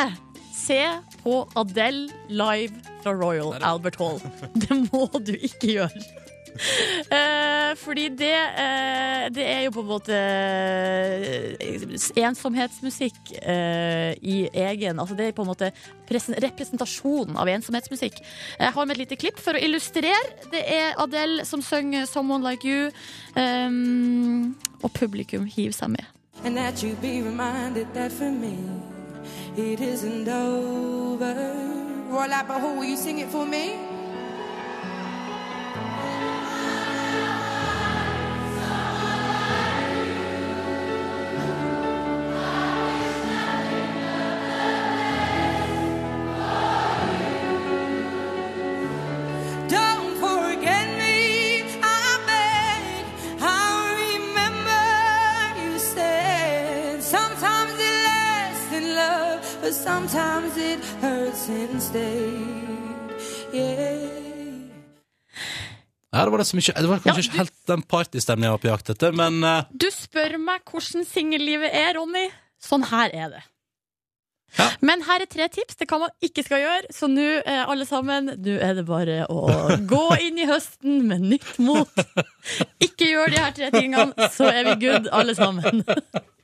se på Adele live fra Royal Albert Hall. Det må du ikke gjøre. Eh, fordi det, eh, det er jo på en måte eh, ensomhetsmusikk eh, i egen Altså det er på en måte representasjonen av ensomhetsmusikk. Jeg har med et lite klipp for å illustrere. Det er Adele som synger 'Someone Like You', um, og publikum hiver seg med. And that you be reminded that for me, it isn't over. Roy Lapper, who will you sing it for me? But sometimes it hurts instead. Yeah. Her var det mye Det var kanskje Ja, ikke helt den partystemningen jeg var på jakt etter, men uh, Du spør meg hvordan singellivet er, Ronny. Sånn her er det. Ja. Men her er tre tips til hva man ikke skal gjøre. Så nå, eh, alle sammen, nå er det bare å gå inn i høsten med nytt mot. Ikke gjør de her tre tingene, så er vi good, alle sammen.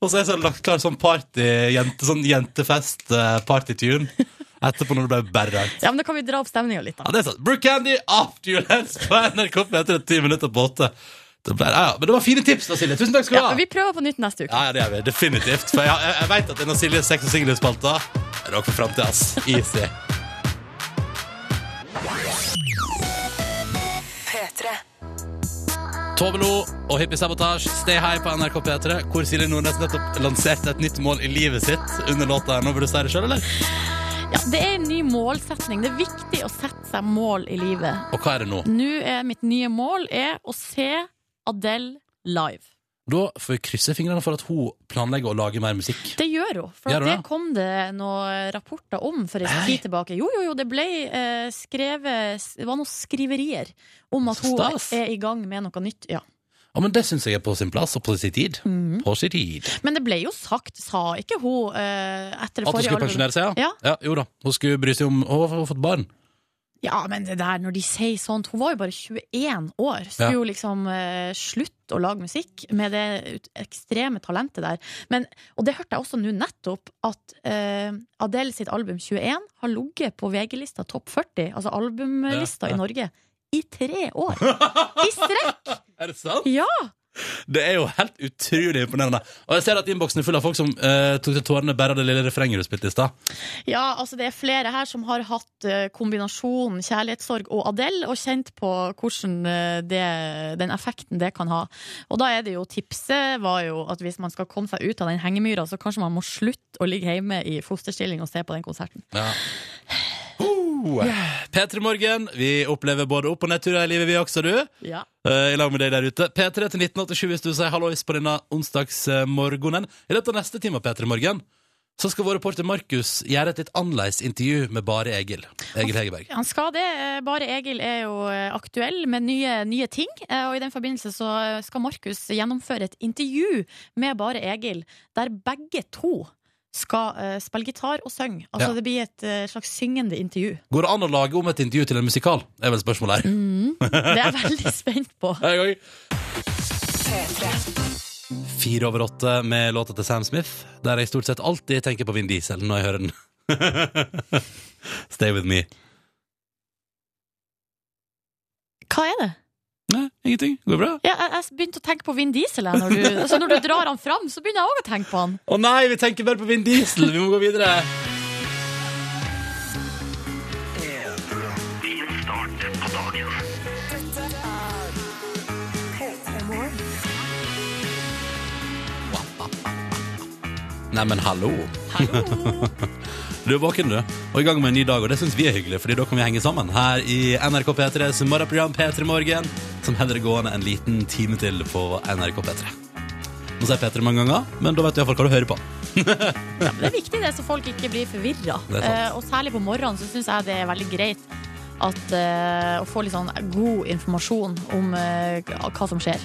Og så er jeg så lagt klar sånn party, jente, sånn jentefest, eh. Etterpå når det ble bare. Ja, men Da kan vi dra opp stemninga litt. Ja, det er sant. Brooke Candy after your hands på NRK etter ti minutter på åtte. Det ble, ja, ja, men det var fine tips, da, Silje. Tusen takk skal du Ja, ha. vi prøver på nytt neste uke. Ja, ja, det gjør vi. Definitivt. For jeg, jeg, jeg vet at en av Silje sex- og singelspalta er nok for framtida. Easy. Tove Lo og Hippie Sabotage, Stay High på NRK P3, hvor Silje Nordnes nettopp lanserte et nytt mål i livet sitt under låta. Nå vil du si det sjøl, eller? Ja, det er en ny målsetning. Det er viktig å sette seg mål i livet. Og hva er det nå? Nå er mitt nye mål er å se Adele live. Da får vi krysse fingrene for at hun planlegger å lage mer musikk. Det gjør hun. For Gjør det det? kom det noen rapporter om for en tid tilbake. Jo, jo, jo, det ble eh, skrevet Det var noen skriverier om at hun Stas. er i gang med noe nytt. Ja. Ja, men Det syns jeg er på sin plass og på sin tid. Mm. På sin tid. Men det ble jo sagt, sa ikke hun eh, etter det At hun skulle pensjonere seg, ja? Ja. Jo da. Hun skulle bry seg om Hun har fått barn. Ja, men det der, når de sier sånt Hun var jo bare 21 år. Skulle Ja. jo liksom uh, slutte å lage musikk med det ekstreme talentet der. Men, og det hørte jeg også nå nettopp, at uh, Adele sitt album 21 har ligget på VG-lista topp 40, altså albumlista Ja, ja. i Norge, i tre år. I strekk! Er det sant? Ja! Det er jo helt utrolig imponerende. Og jeg ser at innboksen er full av folk som eh, tok til tårene bare av det lille refrenget du spilte i stad. Ja, altså det er flere her som har hatt eh, kombinasjonen kjærlighetssorg og Adele, og kjent på hvordan eh, det, den effekten det kan ha. Og da er det jo tipset var jo at hvis man skal komme seg ut av den hengemyra, så kanskje man må slutte å ligge hjemme i fosterstilling og se på den konserten. Ja. Uh. P3 Morgen, vi opplever både opp- og nedturer i livet, vi også, du. Ja. Uh, I lag med deg der ute. P3 til 1987 hvis du sier hallois på denne onsdagsmorgenen. I løpet av neste time av P3 Morgen så skal vår reporter Markus gjøre et litt annerledes intervju med bare Egil. Egil Hegerberg. Han skal det. Bare Egil er jo eh, aktuell med nye, nye ting. eh, Og i den forbindelse så skal Markus gjennomføre et intervju med Bare Egil, der begge to skal uh, spille gitar og synge. Altså Ja. det blir et uh, slags syngende intervju. Går det an å lage om et intervju til en musikal? Det er vel spørsmålet her. Mm, det er jeg veldig spent på. Hei, hei. Fire over åtte med låta til Sam Smith, der jeg stort sett alltid tenker på Vin Diesel når jeg hører den. Stay with me. Hva er det? Ingenting. Går det bra? Ja, jeg, jeg begynte å tenke på Vin Diesel. jeg, Når du, altså når du drar han fram, så begynner jeg òg å tenke på han. Å nei, vi tenker bare på Vin Diesel! Vi må gå videre. Neimen, hallo. Hallo! Du er våken, du. Og i gang med en ny dag, og det syns vi er hyggelig, Fordi da kan vi henge sammen her i NRK P3s morgenprogram P3 Morgen, som heller det gående en liten time til på NRK P3. Nå sier jeg P3 mange ganger, men da vet du iallfall hva du hører på. Ja, men det er viktig det, så folk ikke blir forvirra. Er. Eh, og særlig på morgenen så syns jeg det er veldig greit at, eh, å få litt sånn god informasjon om eh, hva som skjer.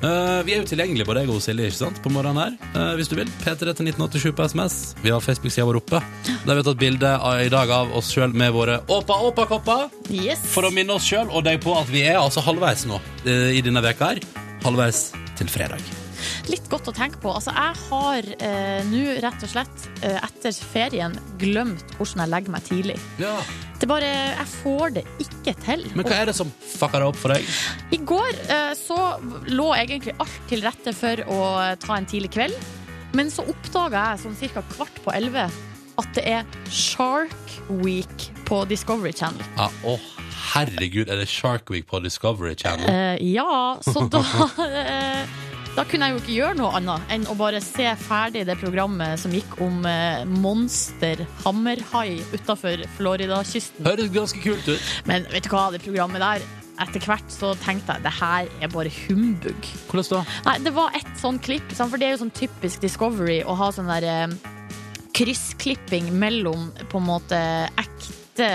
Eh, vi er jo tilgjengelige både jeg og Silje ikke sant? på morgenen her, uh, hvis du vil. P3 til 1987 på SMS. Vi har Facebook-sida vår oppe. Der vi har tatt bilde i dag av oss sjøl med våre åpa-åpa-kopper. Yes. For å minne oss sjøl og deg på at vi er altså halvveis nå uh, i denne veka her. Halvveis til fredag. Litt godt å tenke på. Altså, jeg har eh, nå rett og slett eh, etter ferien glemt hvordan jeg legger meg tidlig. Ja. Det bare, Jeg får det ikke til. Men hva er det som fucker det opp for deg? I går eh, så lå egentlig alt til rette for å ta en tidlig kveld. Men så oppdaga jeg sånn ca. kvart på elleve at det er Shark Week på Discovery Channel. Ja, å herregud, er det Shark Week på Discovery Channel? Eh, ja, så da eh, Da kunne jeg jo ikke gjøre noe annet enn å bare se ferdig det programmet som gikk om eh, monster hammerhai utafor Floridakysten. Høres ganske kult ut. Men vet du hva, det programmet der etter hvert så tenkte jeg det her er bare humbug. Hvordan da? Nei, det var ett sånn klipp, for det er jo sånn typisk Discovery å ha sånn der eh, kryssklipping mellom på en måte ekte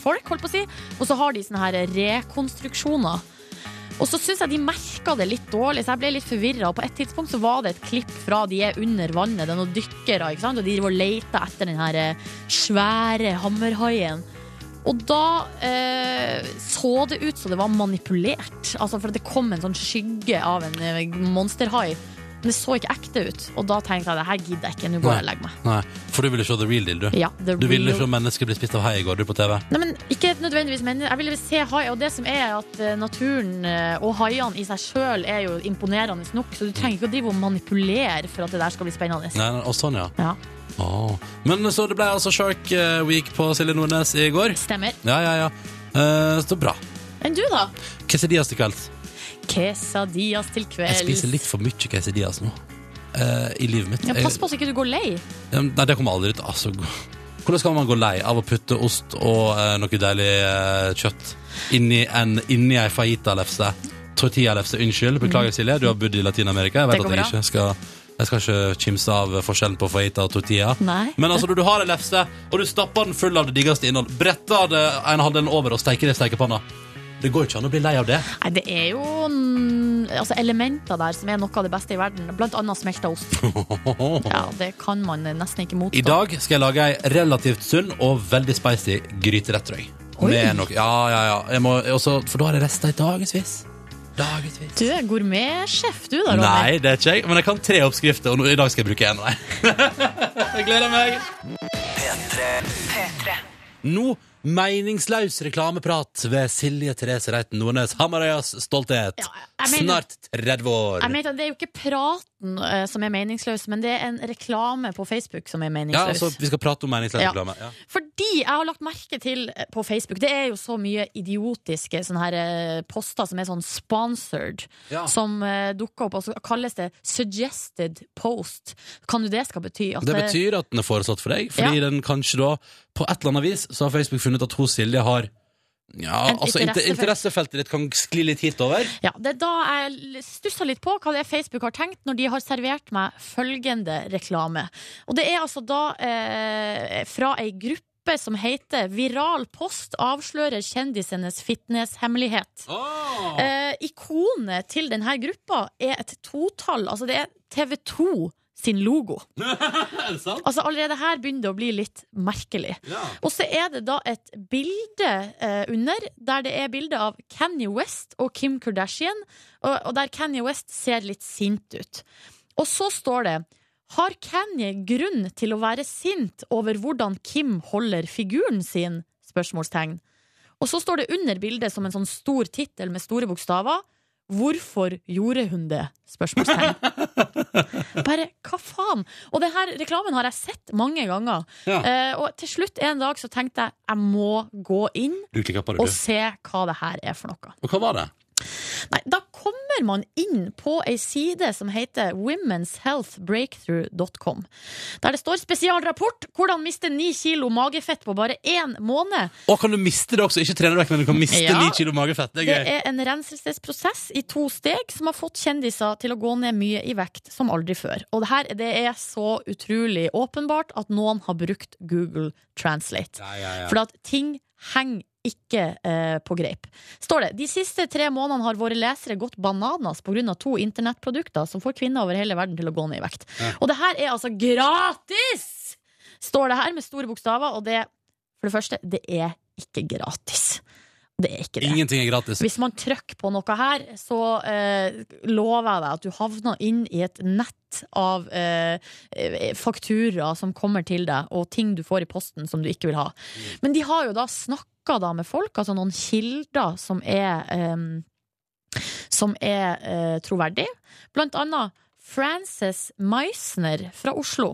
folk, holdt på å si, og så har de sånne her rekonstruksjoner. Og så syns jeg de merka det litt dårlig, så jeg ble litt forvirra. På et tidspunkt så var det et klipp fra de er under vannet, det er noen dykkere, ikke sant? og de leita etter den her eh, svære hammerhaien. Og da eh, så det ut som det var manipulert. Altså For det kom en sånn skygge av en eh, monsterhai. Men det så ikke ekte ut. Og da tenkte jeg det her gidder jeg ikke. Nå går jeg og legger meg. Nei, for du ville se the real deal, du. Ja, the du ville real- se mennesker bli spist av hai i går, du, på TV. Nei, men Ikke nødvendigvis, mennesker. jeg ville se hai. Og det som er at eh, naturen eh, og haiene i seg sjøl er jo imponerende nok, så du trenger ikke å drive og manipulere for at det der skal bli spennende. Nei, og sånn, ja. Ja, Oh. Men så det ble altså Shark eh, Week på Silje Nordnes i går. Stemmer. Ja, ja, ja. Uh, så bra. Enn du, da? Quesadillas til kvelds. Quesadillas til Jeg spiser litt for mye quesadillas nå. eh, I livet mitt. Ja, pass på så ikke du går lei. Ja, Nei, det kommer aldri til altså, Hvordan skal man gå lei av å putte ost og eh, noe deilig eh, kjøtt inni, en, inni ei fajita-lefse? Tortilla-lefse, unnskyld. Beklager, Silje. Du har bodd i Latin-Amerika. Jeg Det vet går at jeg bra. ikke skal jeg skal ikke kimse av forskjellen på fajita og tortilla. Nei. Men altså, når du har en lefse, og du stapper den full av det diggeste innhold, bretter det en halvdelen over og steker det i stekepanna Det går ikke an å bli lei av det. Nei, det er jo altså, elementer der som er noe av det beste i verden. Blant annet smelta ost. Ja, det kan man nesten ikke motstå. I dag skal jeg lage ei relativt sunn og veldig spicy gryterett, tror jeg. Noe, ja, ja, ja. Jeg må, også, for da har jeg resta i dagevis. Dagetvis. Du er gourmetsjef, du da, Ronny. Nei, det er ikke jeg, men jeg kan tre oppskrifter, og nå, i dag skal jeg bruke en av dem. jeg gleder meg. Nå meningsløs reklameprat ved Silje Therese Reiten Nordnes, Hamarøyas stolthet. jeg mener- Snart 30 år. Jeg mener, at Det er jo ikke praten eh, som er meningsløs, men det er en reklame på Facebook som er Ja, meningsløs. altså, vi skal prate om meningsløs Ja. reklame. Ja. Fordi jeg har lagt merke til eh, på Facebook Det er jo så mye idiotiske sånne her eh, poster som er sånn sponsored, Ja. som uh, dukker opp, og så kalles det suggested post. Kan jo det skal bety at Det betyr at den er foreslått for deg, fordi Ja. den kanskje da På et eller annet vis så har Facebook funnet at hun Silje har Ja, En altså inter- interessefelt. Interessefeltet ditt kan skli litt hitover. Ja, Det er da jeg stussa litt på hva det er Facebook har tenkt når de har servert meg følgende reklame. Og det er altså da eh, fra ei gruppe som heter Viral post avslører kjendisenes fitnesshemmelighet. Eh, ikonet til denne gruppa er et totall. Altså det er TV2 sin logo. Altså Allerede her begynner det å bli litt merkelig. Og så er det da et bilde eh, under, der det er bilde av Kanye West og Kim Kardashian, og, og der Kanye West ser litt sint ut. Og så står det Har Kanye grunn til å være sint over hvordan Kim holder figuren sin? Spørsmålstegn. Og så står det under bildet som en sånn stor tittel med store bokstaver. Hvorfor gjorde hun det? Spørsmålstegn. Bare hva faen? Og denne reklamen har jeg sett mange ganger. Ja. Eh, og til slutt en dag så tenkte jeg jeg må gå inn og se hva det her er for noe. Og hva var det? Nei, da kommer man inn på ei side som heter womenshealthbreakthrough.com. Der det står spesialrapport hvordan miste ni kilo magefett på bare én måned. Og kan du miste det også? Ikke trene vekk, men du kan miste Ja. ni kilo magefett. Det er gøy. Det er en renselsesprosess i to steg som har fått kjendiser til å gå ned mye i vekt som aldri før. Og det her det er så utrolig åpenbart at noen har brukt Google Translate. Ja, ja. For at ting henger ikke eh, på greip. Står det de siste tre månedene har våre lesere gått bananas pga. to internettprodukter som får kvinner over hele verden til å gå ned i vekt. Ja. Og det her er altså gratis! Står det her med store bokstaver, og det, for det første, det er ikke gratis. Det er ikke det. Ingenting er gratis. Hvis man trykker på noe her, så eh, lover jeg deg at du havner inn i et nett av eh, eh, fakturaer som kommer til deg, og ting du får i posten som du ikke vil ha. Men de har jo da snakka da med folk, altså noen kilder som er eh, Som er eh, troverdige. Blant annet Frances Meisner fra Oslo.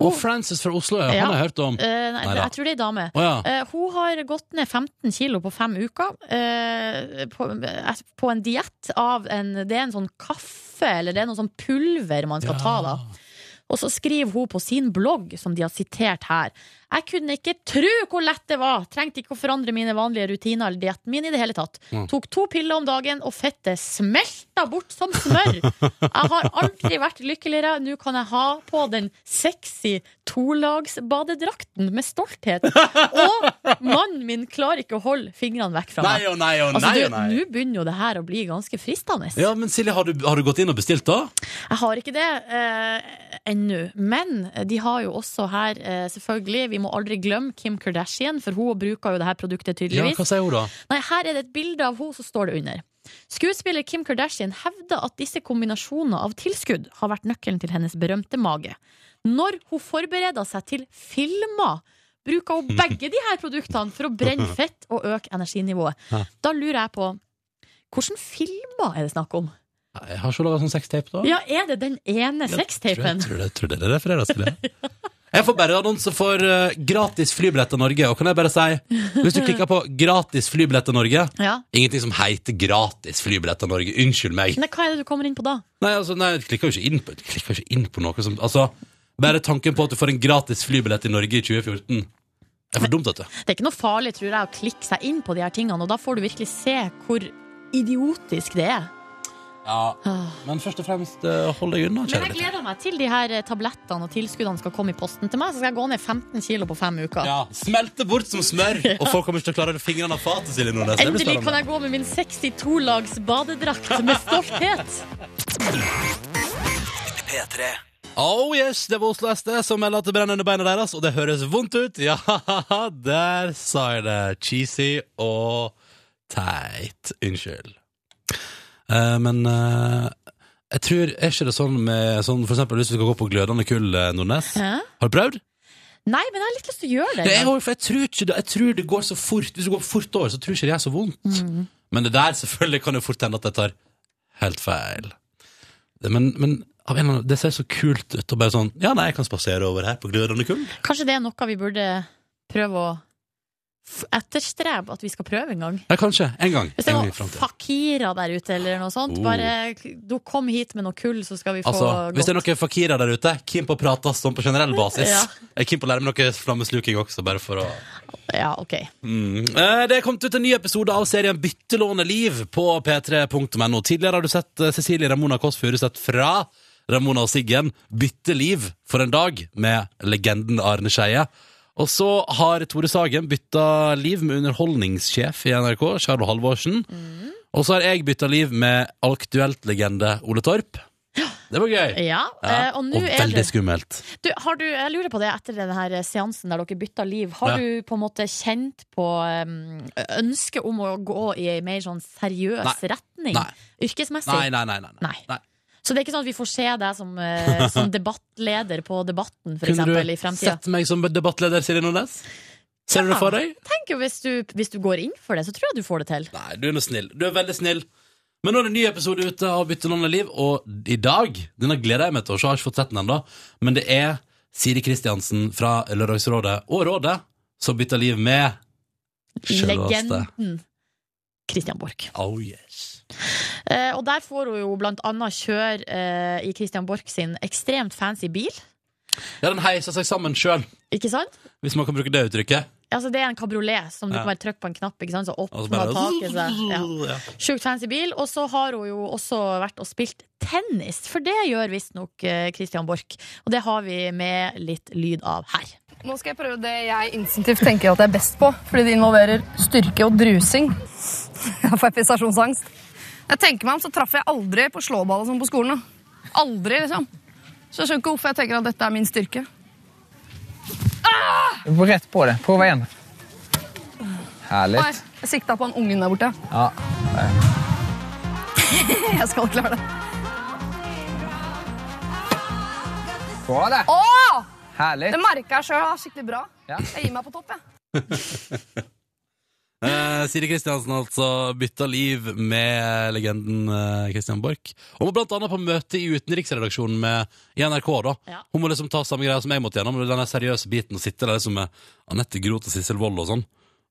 Og Frances fra Oslo, ja. Ja. han har jeg hørt om. Eh, nei, Neida. jeg tror det er ei dame. Å ja. Eh, hun har gått ned 15 kilo på fem uker eh, på, eh, på en diett av en Det er en sånn kaffe, eller det er noe sånn pulver man skal ta, da. Og så skriver hun på sin blogg, som de har sitert her Jeg kunne ikke tro hvor lett det var! Trengte ikke å forandre mine vanlige rutiner eller dietten min i det hele tatt. Mm. Tok to piller om dagen, og fettet smelta bort som smør! Jeg har aldri vært lykkeligere. Nå kan jeg ha på den sexy tolagsbadedrakten med stolthet. Og mannen min klarer ikke å holde fingrene vekk fra meg. Nei og nei og Altså, nei du, nei. Nå begynner jo det her å bli ganske fristende. Ja, men Silje, har du, har du gått inn og bestilt, da? Jeg har ikke det eh, ennå. Men de har jo også her, eh, selvfølgelig, vi må aldri glemme Kim Kardashian, for hun bruker jo det her produktet Ja. Hva sier hun, da? Nei, her er det et bilde av henne, så står det under. Skuespiller Kim Kardashian hevder at disse kombinasjonene av tilskudd har vært nøkkelen til hennes berømte mage. Når hun forbereder seg til filmer, bruker hun begge de her produktene for å brenne fett og øke energinivået. Da lurer jeg på hvilke filmer er det snakk om? Jeg har ikke laga sånn sextape, da. Ja, er det den ene sextapen? Tror, jeg tror det det refererer til. Jeg får bare annonse for uh, gratis flybillett til Norge. Og kan jeg bare si, hvis du klikker på 'gratis flybillett til Norge' Ja. Ingenting som heter 'gratis flybillett til Norge'. Unnskyld meg. Nei, hva er det du kommer inn på da? Nei, altså, nei, jeg klikker jo ikke jeg ikke inn på noe som Altså, bare tanken på at du får en gratis flybillett til Norge i 2014 det er for dumt, vet du. Det er ikke noe farlig, tror jeg, å klikke seg inn på de her tingene, og da får du virkelig se hvor idiotisk det er. Ja, Men først og fremst, eh, hold deg unna, Men jeg lytter. gleder meg til de her eh, tablettene og tilskuddene skal komme i posten til meg, så skal jeg gå ned 15 kilo på fem uker. Ja, Smelte bort som smør, og folk kommer ikke til å klare fingrene av fatet. Silje Nordnes. Det blir Endelig kan spennende. jeg gå med min 62-lags badedrakt med stolthet. Oh yes, det var Oslo SD som melder at det brenner under beina deres, og det høres vondt ut. Ja, der sa jeg det. Cheesy og teit. Unnskyld. Eh, men eh, jeg tror Er ikke det sånn med sånn, For eksempel hvis du skal gå på glødende kull, eh, Nordnes? Hæ? Har du prøvd? Nei, men jeg har litt lyst til å gjøre det. Det jeg, for jeg, tror ikke, jeg tror det går så fort. Hvis du går fort over, så tror ikke det er så vondt. Mm. Men det der selvfølgelig kan jo fort hende at jeg tar helt feil. Men, men annen, det ser så kult ut. Og bare sånn Ja, nei, jeg kan spasere over her på glødende kull. Kanskje det er noe vi burde prøve å etterstrebe at vi skal prøve en gang. Ja, kanskje. En gang. Hvis det er noen fakirer der ute, eller noe sånt, Oh. bare du kom hit med noe kull, så skal vi få Altså, hvis det er noen fakirer der ute, keen på å prate sånn på generell basis. Ja. Jeg er keen på å lære meg noe flammesluking også, bare for å Ja, ok. Mm. Eh, Det er kommet ut en ny episode av serien Byttelåne liv på p3.no. Tidligere har du sett eh, Cecilie Ramona Kåss Furuseth fra Ramona og Siggen bytte liv for en dag med legenden Arne Skeie. Og så har Tore Sagen bytta liv med underholdningssjef i NRK, Charlo Halvorsen. Og så har jeg bytta liv med Aktuelt-legende Ole Torp. Det var gøy. Ja, eh, og og veldig skummelt. du, har du, Jeg lurer på det etter denne seansen der dere bytta liv. Har Ja. du på en måte kjent på um, ønsket om å gå i ei mer sånn seriøs Nei. retning? Nei. Yrkesmessig? Nei, nei, nei. nei, nei. Så det er ikke sånn at vi får se deg som, eh, som debattleder på Debatten, for Kunne eksempel, du i fremtida? sett meg som debattleder, Silje Nordnes? Ser du det for deg? Tenk jo, hvis du, hvis du går inn for det, så tror jeg du får det til. Nei, du er nå snill. Du er veldig snill. Men nå er det en ny episode ute av Byttelån og liv, og i dag Denne gleder jeg meg til, og så har jeg ikke fått sett den ennå. Men det er Siri Kristiansen fra Lørdagsrådet og Rådet som bytter liv med selveste Legenden Christian Borch. Oh yes. Eh, og der får hun jo blant annet kjøre eh, i Christian Borch sin ekstremt fancy bil. Ja, den heiser seg sammen sjøl, Ikke sant? hvis man kan bruke det uttrykket. Altså, det er en kabriolet som du Ja. kan bare trykke på en knapp, ikke sant? så Og så åpner bare- taket seg. Ja. Ja. Sjukt fancy bil. Og så har hun jo også vært og spilt tennis, for det gjør visstnok eh, Christian Borch. Og det har vi med litt lyd av her. Nå skal jeg prøve det jeg instinktivt tenker at jeg er best på, fordi det involverer styrke og drusing. Jeg får prestasjonsangst. Jeg tenker meg om, så traff jeg aldri på slåball og sånn på skolen. Aldri, liksom. Så jeg skjønner ikke hvorfor jeg tenker at dette er min styrke. Du var rätt på det. Prøv igjen. Herlig. Nei, jeg sikta på han ungen der borte. Ja. jeg skal klare det. Bra det. Åh! Herlig. Det merker jeg sjøl. Skikkelig bra. Ja. Jeg gir meg på topp, jeg. Eh, Siri Kristiansen altså bytta liv med legenden eh, Christian Borch. Hun var blant annet på møte i utenriksredaksjonen med, i NRK. da Ja. Hun må liksom ta samme greia som jeg måtte gjennom, Den seriøse biten og sitte der liksom med Anette Groth og Sissel Wold og sånn,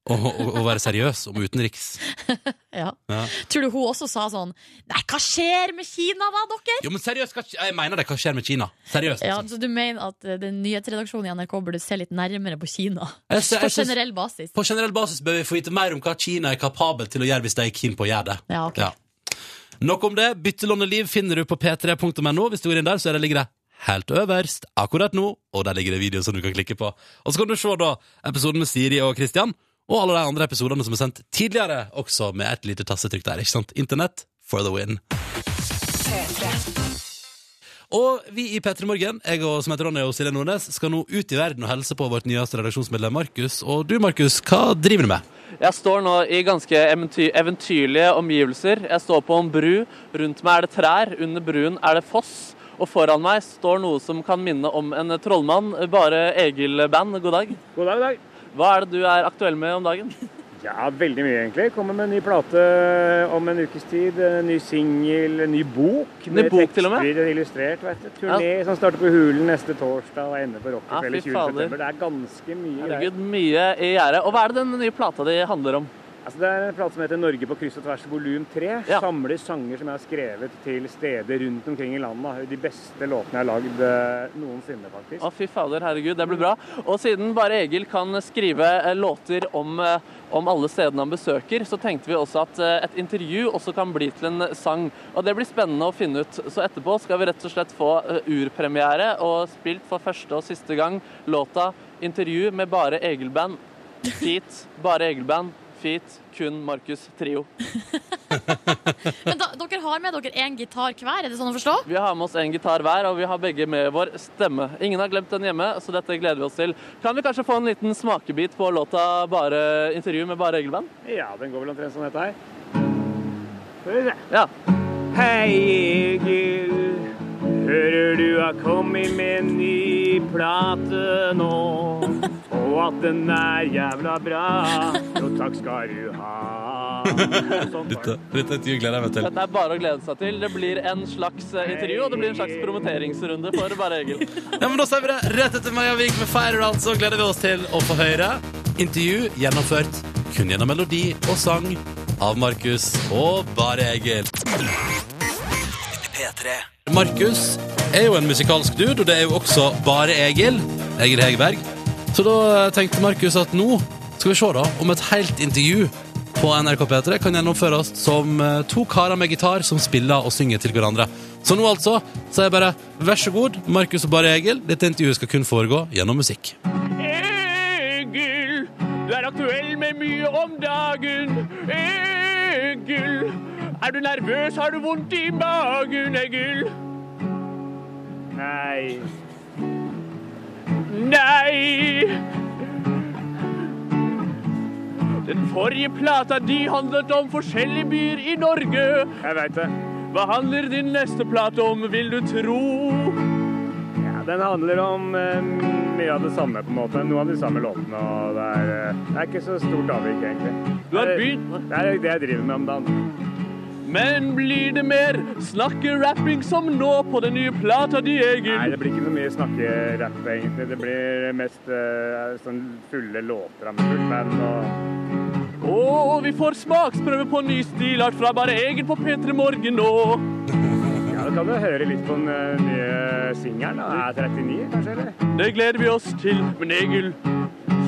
å, og være seriøs om utenriks. Ja. Ja. Tror du hun også sa sånn Nei, hva skjer med Kina, da, dere? Jo, men seriøst, hva, jeg mener det. Hva skjer med Kina? Seriøst. Ja, så Du mener at eh, den nyhetsredaksjonen i NRK burde se litt nærmere på Kina? Jeg jeg, På generell basis. På generell basis bør vi få vite mer om hva Kina er kapabel til å gjøre hvis de er keen på å gjøre det. Ja, ok. Nok om det. Byttelåneliv finner du på p3.no. Hvis du går inn der, så er det ligger det helt øverst akkurat nå, og der ligger det video som du kan klikke på. Og så kan du se da episoden med Siri og Christian, og alle de andre episodene som er sendt tidligere, også med et lite tassetrykk der. ikke sant? Internett for the win. Og vi i P3 Morgen, jeg og som heter Ronny og Silje Nordnes, skal nå ut i verden og helse på vårt nyeste redaksjonsmedlem Markus. Og du, Markus, hva driver du med? Jeg står nå i ganske eventy eventyrlige omgivelser. Jeg står på en bru. Rundt meg er det trær, under bruen er det foss. Og foran meg står noe som kan minne om en trollmann. Bare Egil-band. God dag. God dag, god dag. Hva er det du er aktuell med om dagen? Ja, veldig mye egentlig. Kommer med en ny plate om en ukes tid. En ny singel, ny bok. Ny bok til og med? illustrert, vet du. Turné som starter på Hulen neste torsdag og ender på Ja, Rockefeller ja, 20. september. Det er ganske mye. Herregud, mye i gjerdet. Og hva er det den nye plata di handler om? Altså, det er en plate som heter 'Norge på kryss og tvers volum 3'. Samler sanger som jeg har skrevet til steder rundt omkring i landet. De beste låtene jeg har lagd eh, noensinne, faktisk. Å, fy fader, herregud, det blir bra. Og siden bare Egil kan skrive eh, låter om, eh, om alle stedene han besøker, så tenkte vi også at et intervju også kan bli til en sang. Og det blir spennende å finne ut. Så etterpå skal vi rett og slett få urpremiere og spilt for første og siste gang låta 'Intervju med bare Egil-band'. Dit, bare Egil-band. Feat, kun Markus Trio. Men da, dere har med dere én gitar hver, er det sånn å forstå? Vi har med oss en gitar hver, og vi har begge med vår stemme. Ingen har glemt den hjemme, så dette gleder vi oss til. Kan vi kanskje få en liten smakebit på låta bare 'Intervju med bare Egil-band'? Ja, den går vel omtrent sånn dette her. Skal vi se. Ja. Hei, Egil. Hører du har kommet med en ny plate nå, og at den er jævla bra. Jo, takk skal du ha. Dette, dette intervjuet gleder jeg meg til. Dette er bare å glede seg til. Det blir en slags eh, intervju, og det blir en slags promoteringsrunde for bare Egil. Ja, men Da sier vi det rett etter Maja Vik med Fire Out, så gleder vi oss til å få høre intervju gjennomført kun gjennom melodi og sang av Markus og Bare Egil. Markus er jo en musikalsk dude, og det er jo også Bare Egil. Egil Hegerberg. Så da tenkte Markus at nå skal vi se da om et helt intervju på NRK P3 kan gjennomføres som eh, to karer med gitar som spiller og synger til hverandre. Så nå altså sier jeg bare vær så god, Markus og Bare Egil. Dette intervjuet skal kun foregå gjennom musikk. Egil, du er aktuell med mye om dagen. Egil, er du nervøs, har du vondt i magen, Egil? Nei. Nei. Den forrige plata de handlet om forskjellige byer i Norge. Jeg veit det. Hva handler din neste plate om, vil du tro? Ja, Den handler om eh, mye av det samme, på en måte. Noen av de samme låtene. og Det er, eh, det er ikke så stort avvik, egentlig. Du har er- begynt- Det er det jeg driver med om dagen. Men blir det mer snakke-rapping som nå på den nye plata di, Egil? Nei, det blir ikke noe mye snakkerapp, egentlig. Det blir mest uh, sånn fulle låter fullt band og Og vi får smaksprøve på ny stilart fra bare Egil på P3 Morgen nå. Ja, da kan du høre litt på den eh, nye singelen. Er 39, kanskje, eller? Det gleder vi oss til. Men Egil,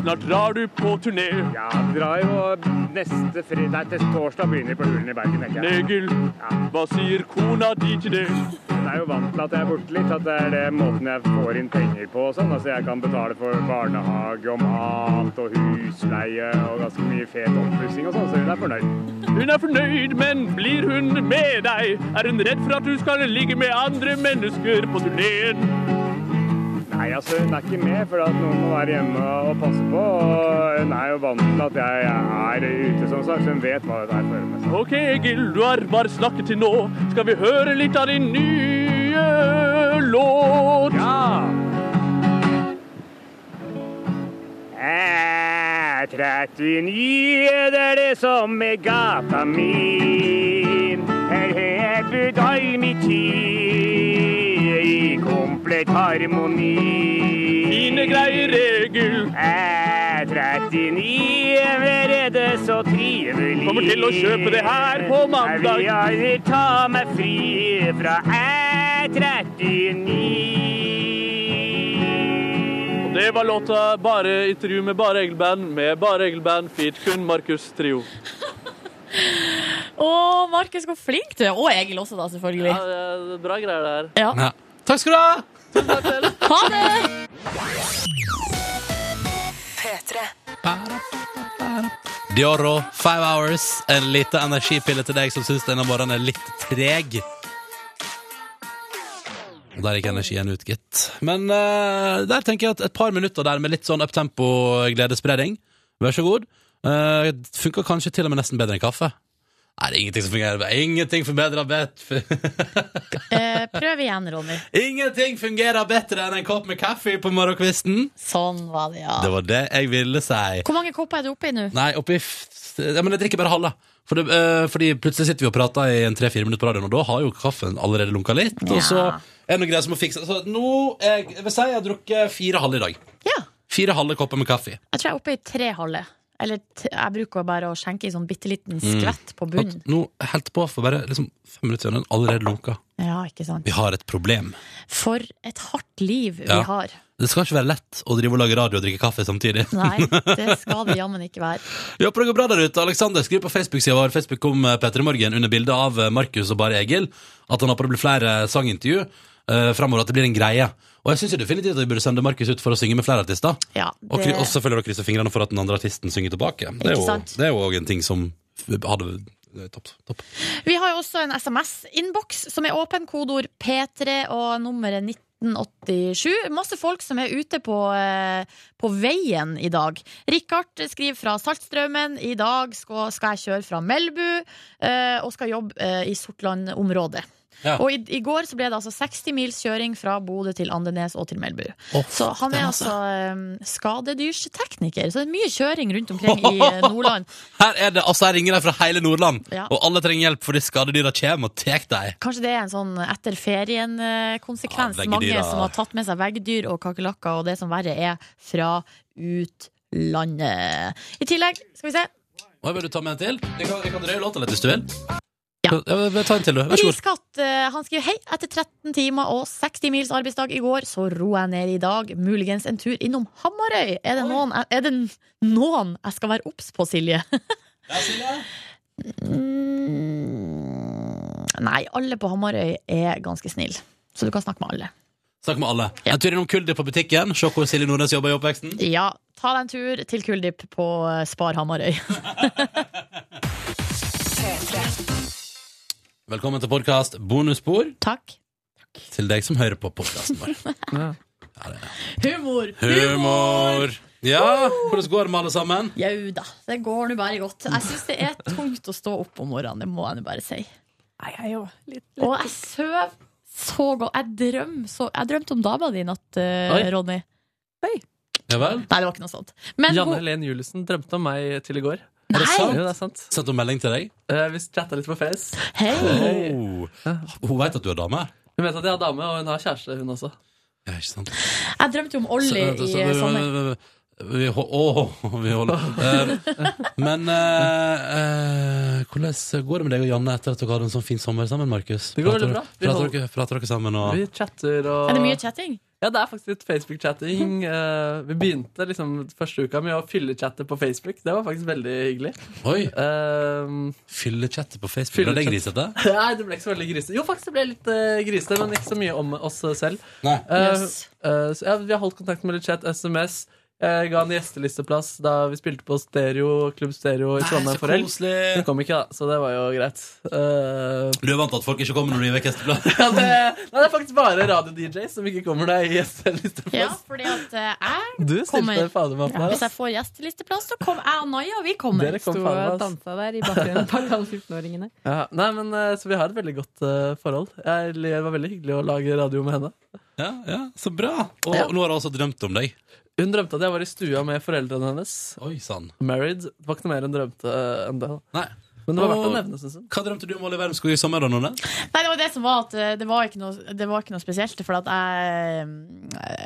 snart drar du på turné. Ja, vi drar jo neste fredag til torsdag begynner vi på Hulen i Bergen, ikke? jeg. ja. hva sier kona di til det? Hun er jo vant til at jeg er borte litt, at det er det måten jeg får inn penger på og sånn. Altså jeg kan betale for barnehage og mat og husleie og ganske mye fet oppussing og sånn, så hun er fornøyd. Hun er fornøyd, men blir hun med deg? Er hun redd for at du skal ligge med andre mennesker på turneen? Nei, altså hun er ikke med, for at noen må være hjemme og passe på. Og hun er jo vant til at jeg er ute, som sagt, så hun vet hva det er for meg. Ok, Egil, du har bare snakket til nå. Skal vi høre litt av din nye låt? Ja! Jeg er 39, det er det som er gata min. Her har jeg bodd all min tid i komplett harmoni. Fine greier, Egil. Jeg er 39, allerede er det så trivelig. Kommer til å kjøpe det her på mandag. Jeg vil aldri ta meg fri fra er 39. Og det var låta Bare intervju med Bare Egil-band med Bare Egil-band feat kun Markus Trio. Å, Markus, hvor flink du er. Og Egil også, da, selvfølgelig. Ja, det er bra greier det her. Ja. Ja. Takk skal du ha! Ha det! Dioro, Five Hours. En liten energipille til deg som syns denne morgenen er litt treg. Der gikk energien ut, gitt. Men eh, der tenker jeg at et par minutter der med litt sånn uptempo gledesspredning, vær så god, uh, funker kanskje til og med nesten bedre enn kaffe. Nei, det er ingenting som fungerer. Ingenting forbedrer bedre Eh, prøv igjen, Ronny. Ingenting fungerer bedre enn en kopp med kaffe på morgenkvisten. Sånn var det, ja. Det var det jeg ville si. Hvor mange kopper er du oppe i nå? Nei, oppi ja, Men jeg drikker bare halve. For det, eh, fordi plutselig sitter vi og prater i en tre-fire minutter på radioen, og da har jo kaffen allerede lunka litt. Og så er det noe greier som må fikse. Så nå jeg, jeg vil si jeg har drukket fire halve i dag. Fire halve kopper med kaffe. Jeg tror jeg er oppe i tre halve. Eller jeg bruker bare å skjenke i sånn bitte liten Mm. skvett på bunnen. Nå helt på for bare liksom, fem minutter siden, den er allerede lunka. Ja, ikke sant. Vi har et problem. For et hardt liv vi har. Det skal ikke være lett å drive og lage radio og drikke kaffe samtidig. Nei, det skal det jammen ikke være. Vi håper det går bra der ute. Alexander skriver på Facebook-sida vår Facebook om Petter Morgen under bildet av eh, Markus og bare Egil at han håper det blir flere sangintervju uh, framover, at det blir en greie. Og jeg syns definitivt at vi burde sende Markus ut for å synge med flere artister. Ja, Og, det- kry- og selvfølgelig krysse fingrene for at den andre artisten synger tilbake. Det er jo, også en ting som hadde topp. topp. Vi har jo også en SMS-innboks som er åpen. Kodeord P3 og nummeret 1987. Masse folk som er ute på, eh, på veien i dag. Rikard skriver fra Saltstraumen. I dag skal, skal jeg kjøre fra Melbu eh, og skal jobbe eh, i Sortland-området. Ja. Og i, i går så ble det altså 60 mils kjøring fra Bodø til Andenes og til Melbu. Oh, så han er altså um, skadedyrstekniker. Så det er mye kjøring rundt omkring i eh, Nordland. Her er det, altså her ringer de fra hele Nordland, Ja. og alle trenger hjelp fordi skadedyra kommer og tar dem. Kanskje det er en sånn etter ferien-konsekvens. Ja, Mange som har tatt med seg veggdyr og kakerlakker, og det som verre er, fra utlandet. I tillegg, skal vi se Hva vil du ta med en til? Jeg kan, jeg kan drøye låta litt hvis du vil. Ja. Ta en til, du. Vær så god. Riskatt eh, han skriver hei, etter 13 timer og 60 mils arbeidsdag i går, så roer jeg ned i dag. Muligens en tur innom Hamarøy. Er det noen, er det noen jeg skal være obs på, Silje? Mm, Nei, alle på Hamarøy er ganske snille. Så du kan snakke med alle. Snakk med alle. En tur innom Kuldip på butikken. Se hvor Silje Nordnes jobber i oppveksten. Ja, ta deg en tur til Kuldip på eh, Spar Hamarøy. Velkommen til podkast Bonusspor. Takk. Til deg som hører på podkasten vår. Humor! Humor! Ja, hvordan går det med alle sammen? Jau da, det går nå bare godt. Jeg syns det er tungt å stå opp om morgenen, det må jeg nå bare si. Nei, jeg jo. Litt, litt. Og jeg sover så godt. Jeg drømte drømte om dama di i natt, Oi. Ronny. Ja vel? Nei, det var ikke noe sånt. Men Janne hun- Helen Juliussen drømte om meg til i går. Er det sant? Jo, det er sant. Sendte hun melding til deg? Eh, vi chatta litt på Face. Hei! Oh. Hun veit at du er dame? Hun vet at jeg er dame, og hun har kjæreste, hun også. Ja, ikke sant. Jeg drømte jo om Olli Så- så- i sommer. Vi, hol- åh, vi holder uh, Men uh, uh, hvordan går det med deg og Janne etter at dere hadde en sånn fin sommer sammen, Markus? Det går Prater veldig bra. Vi Prater dere, prater dere sammen og Vi chatter og Er det mye chatting? Ja, det er faktisk litt Facebook-chatting. Uh, vi begynte liksom første uka med å fyllechatte på Facebook. Det var faktisk veldig hyggelig. Oi. Uh, Fyllechatte på Facebook? Ble det grisete? Nei, det ble ikke så veldig grisete. Jo, faktisk det ble litt uh, grisete, men ikke så mye om oss selv. Nei. Uh, Yes. eh, så, ja, vi har holdt kontakt med litt chat, SMS. Jeg ga en gjestelisteplass da vi spilte på Stereo, Klubb Stereo i Trondheim for helg. koselig. Hun kom ikke, da, så det var jo greit. Uh... Du er vant til at folk ikke kommer når du gir vekk gjesteplass? ja, det, nei, det er faktisk bare radio-DJ som ikke kommer deg i gjestelisteplass. Ja, fordi at eh, jeg Du kommer fader meg ja. Hvis jeg får gjestelisteplass, så kommer jeg og Naja, vi kommer. Dere kom Sto og dansa der i bakgrunnen bak alle 14-åringene. Ja, nei, men eh, Så vi har et veldig godt uh, forhold. Jeg, det var veldig hyggelig å lage radio med henne. Ja, ja, så bra. Og Ja. nå har jeg altså drømt om deg. Hun drømte at jeg var i stua med foreldrene hennes. Oi, sann. Married. Det var ikke noe mer hun drømte eh, enn det. Nei. Men det var verdt å nevne, synes jeg. Hva drømte du om Olli Wermskog i sommer, da, Nonne? Nei, det var det som var at eh, det var ikke noe, det var ikke noe spesielt. For at jeg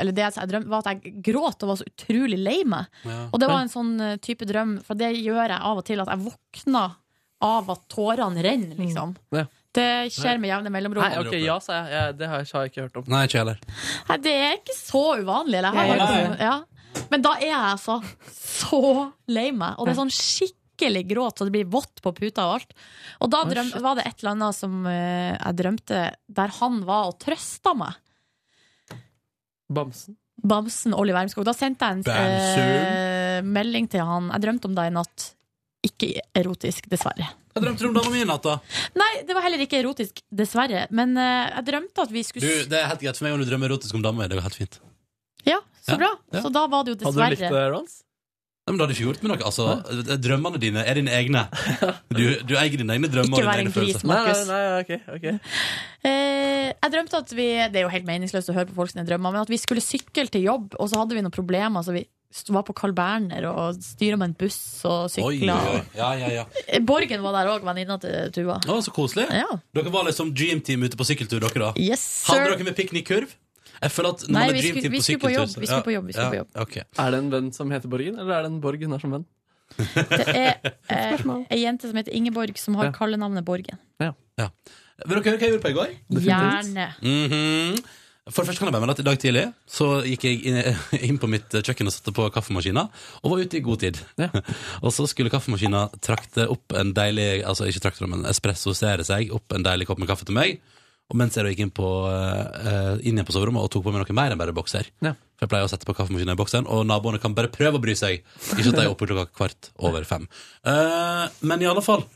Eller det jeg drømte, var at jeg gråt og var så utrolig lei meg. Ja. Og det var en sånn eh, type drøm, for det gjør jeg av og til, at jeg våkner av at tårene renner, liksom. Ja. Det skjer med jevne mellomrom. Nei, ok, ja, sa jeg. Ja, Det har jeg, har jeg ikke hørt om. Nei, ikke heller. Nei, det er ikke så uvanlig. Det her. har Nei, nei. ja. Men da er jeg altså så lei meg. Og det er sånn skikkelig gråt, så det blir vått på puta og alt. Og da drøm, var det et eller annet som uh, jeg drømte der han var og trøsta meg. Bamsen. Bamsen Olli Wermskog. Da sendte jeg en uh, melding til han. Jeg drømte om deg i natt. Ikke erotisk, dessverre. Hva drømte du om dama mi i natt, da? Nei, det var heller ikke erotisk, dessverre. Men eh, jeg drømte at vi Du, skulle det er helt greit for meg om du drømmer erotisk om dama mi. Det går helt fint. Ja, så Ja, bra. ja. Så da var det jo Hadde du likt dessverre det, Rons? Nei, men da hadde ikke gjort med noe. Altså, drømmene dine er dine egne. Du, du eier dine egne drømmer. Ikke og vær dine en egne gris, følelser. Nei, nei, Markus. nei, ok, ok. Eh, jeg drømte at vi Det er jo helt meningsløst å høre på folk sine drømmer, men at vi skulle sykle til jobb, og så hadde vi noen problemer. Så vi var på Carl Berner og styra med en buss og sykla. Ja, ja, ja. Borgen var der òg, venninna til Tuva. Å, så koselig. Ja. Dere var liksom Dream-team ute på sykkeltur, dere da? Yes, Hadde dere med piknikkurv? Jeg føler at når Nei, man er vi dreamteam skulle- vi på skulle på sykkeltur jobb, vi skulle på jobb, vi skulle på jobb. Okay. Er det en venn som heter Borgen, eller er det en Borg hun har som venn? Det er eh, ei jente som heter Ingeborg, som har Ja. kallenavnet Borgen. Vil dere høre hva jeg gjorde på i går? Gjerne. Mhm. For det første kan jeg bare melde at I dag tidlig så gikk jeg inn, inn på mitt kjøkken og satte på kaffemaskina, og var ute i god tid. og så skulle kaffemaskina trakte opp en deilig Altså ikke trakte, men espressosere seg opp en deilig kopp med kaffe til meg. Og mens jeg da gikk inn, på, uh, inn igjen på soverommet og tok på meg noe mer enn bare bokser Ja. For jeg pleier å sette på kaffemaskinen i bokseren, og naboene kan bare prøve å bry seg. Ikke at jeg er oppe klokka kvart over fem. Uh, men i alle fall,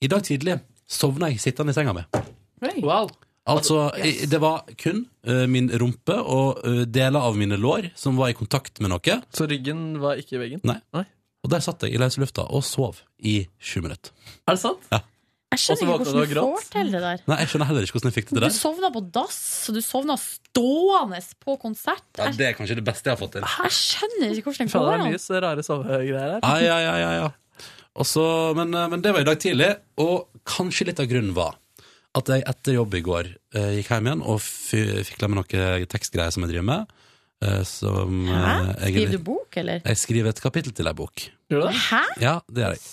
i dag tidlig sovna jeg sittende i senga mi. Wow. Altså, yes. det var kun uh, min rumpe og uh, deler av mine lår som var i kontakt med noe. Så ryggen var ikke i veggen? Nei. Nei. Og der satt jeg i løse lufta og sov i sju minutter. Er det sant? Ja. Jeg skjønner ikke hvordan du får til det der. Nei, jeg skjønner heller ikke hvordan jeg fikk det Du sovna på dass, og du sovna stående på konsert. Ja, det er kanskje det beste jeg har fått til. jeg skjønner ikke hvordan det går an. det er mye så rare sovegreier her. Ja, ja, ja, ja, ja. Også, men, eh, men det var i dag tidlig, og kanskje litt av grunnen var at jeg etter jobb i går eh, gikk hjem igjen og fikk med noe tekstgreier som jeg driver med. eh, som Hæ? eh, jeg- Skriver du bok, eller? Jeg skriver et kapittel til ei bok. Gjør du det? Hæ? Ja, det gjør jeg.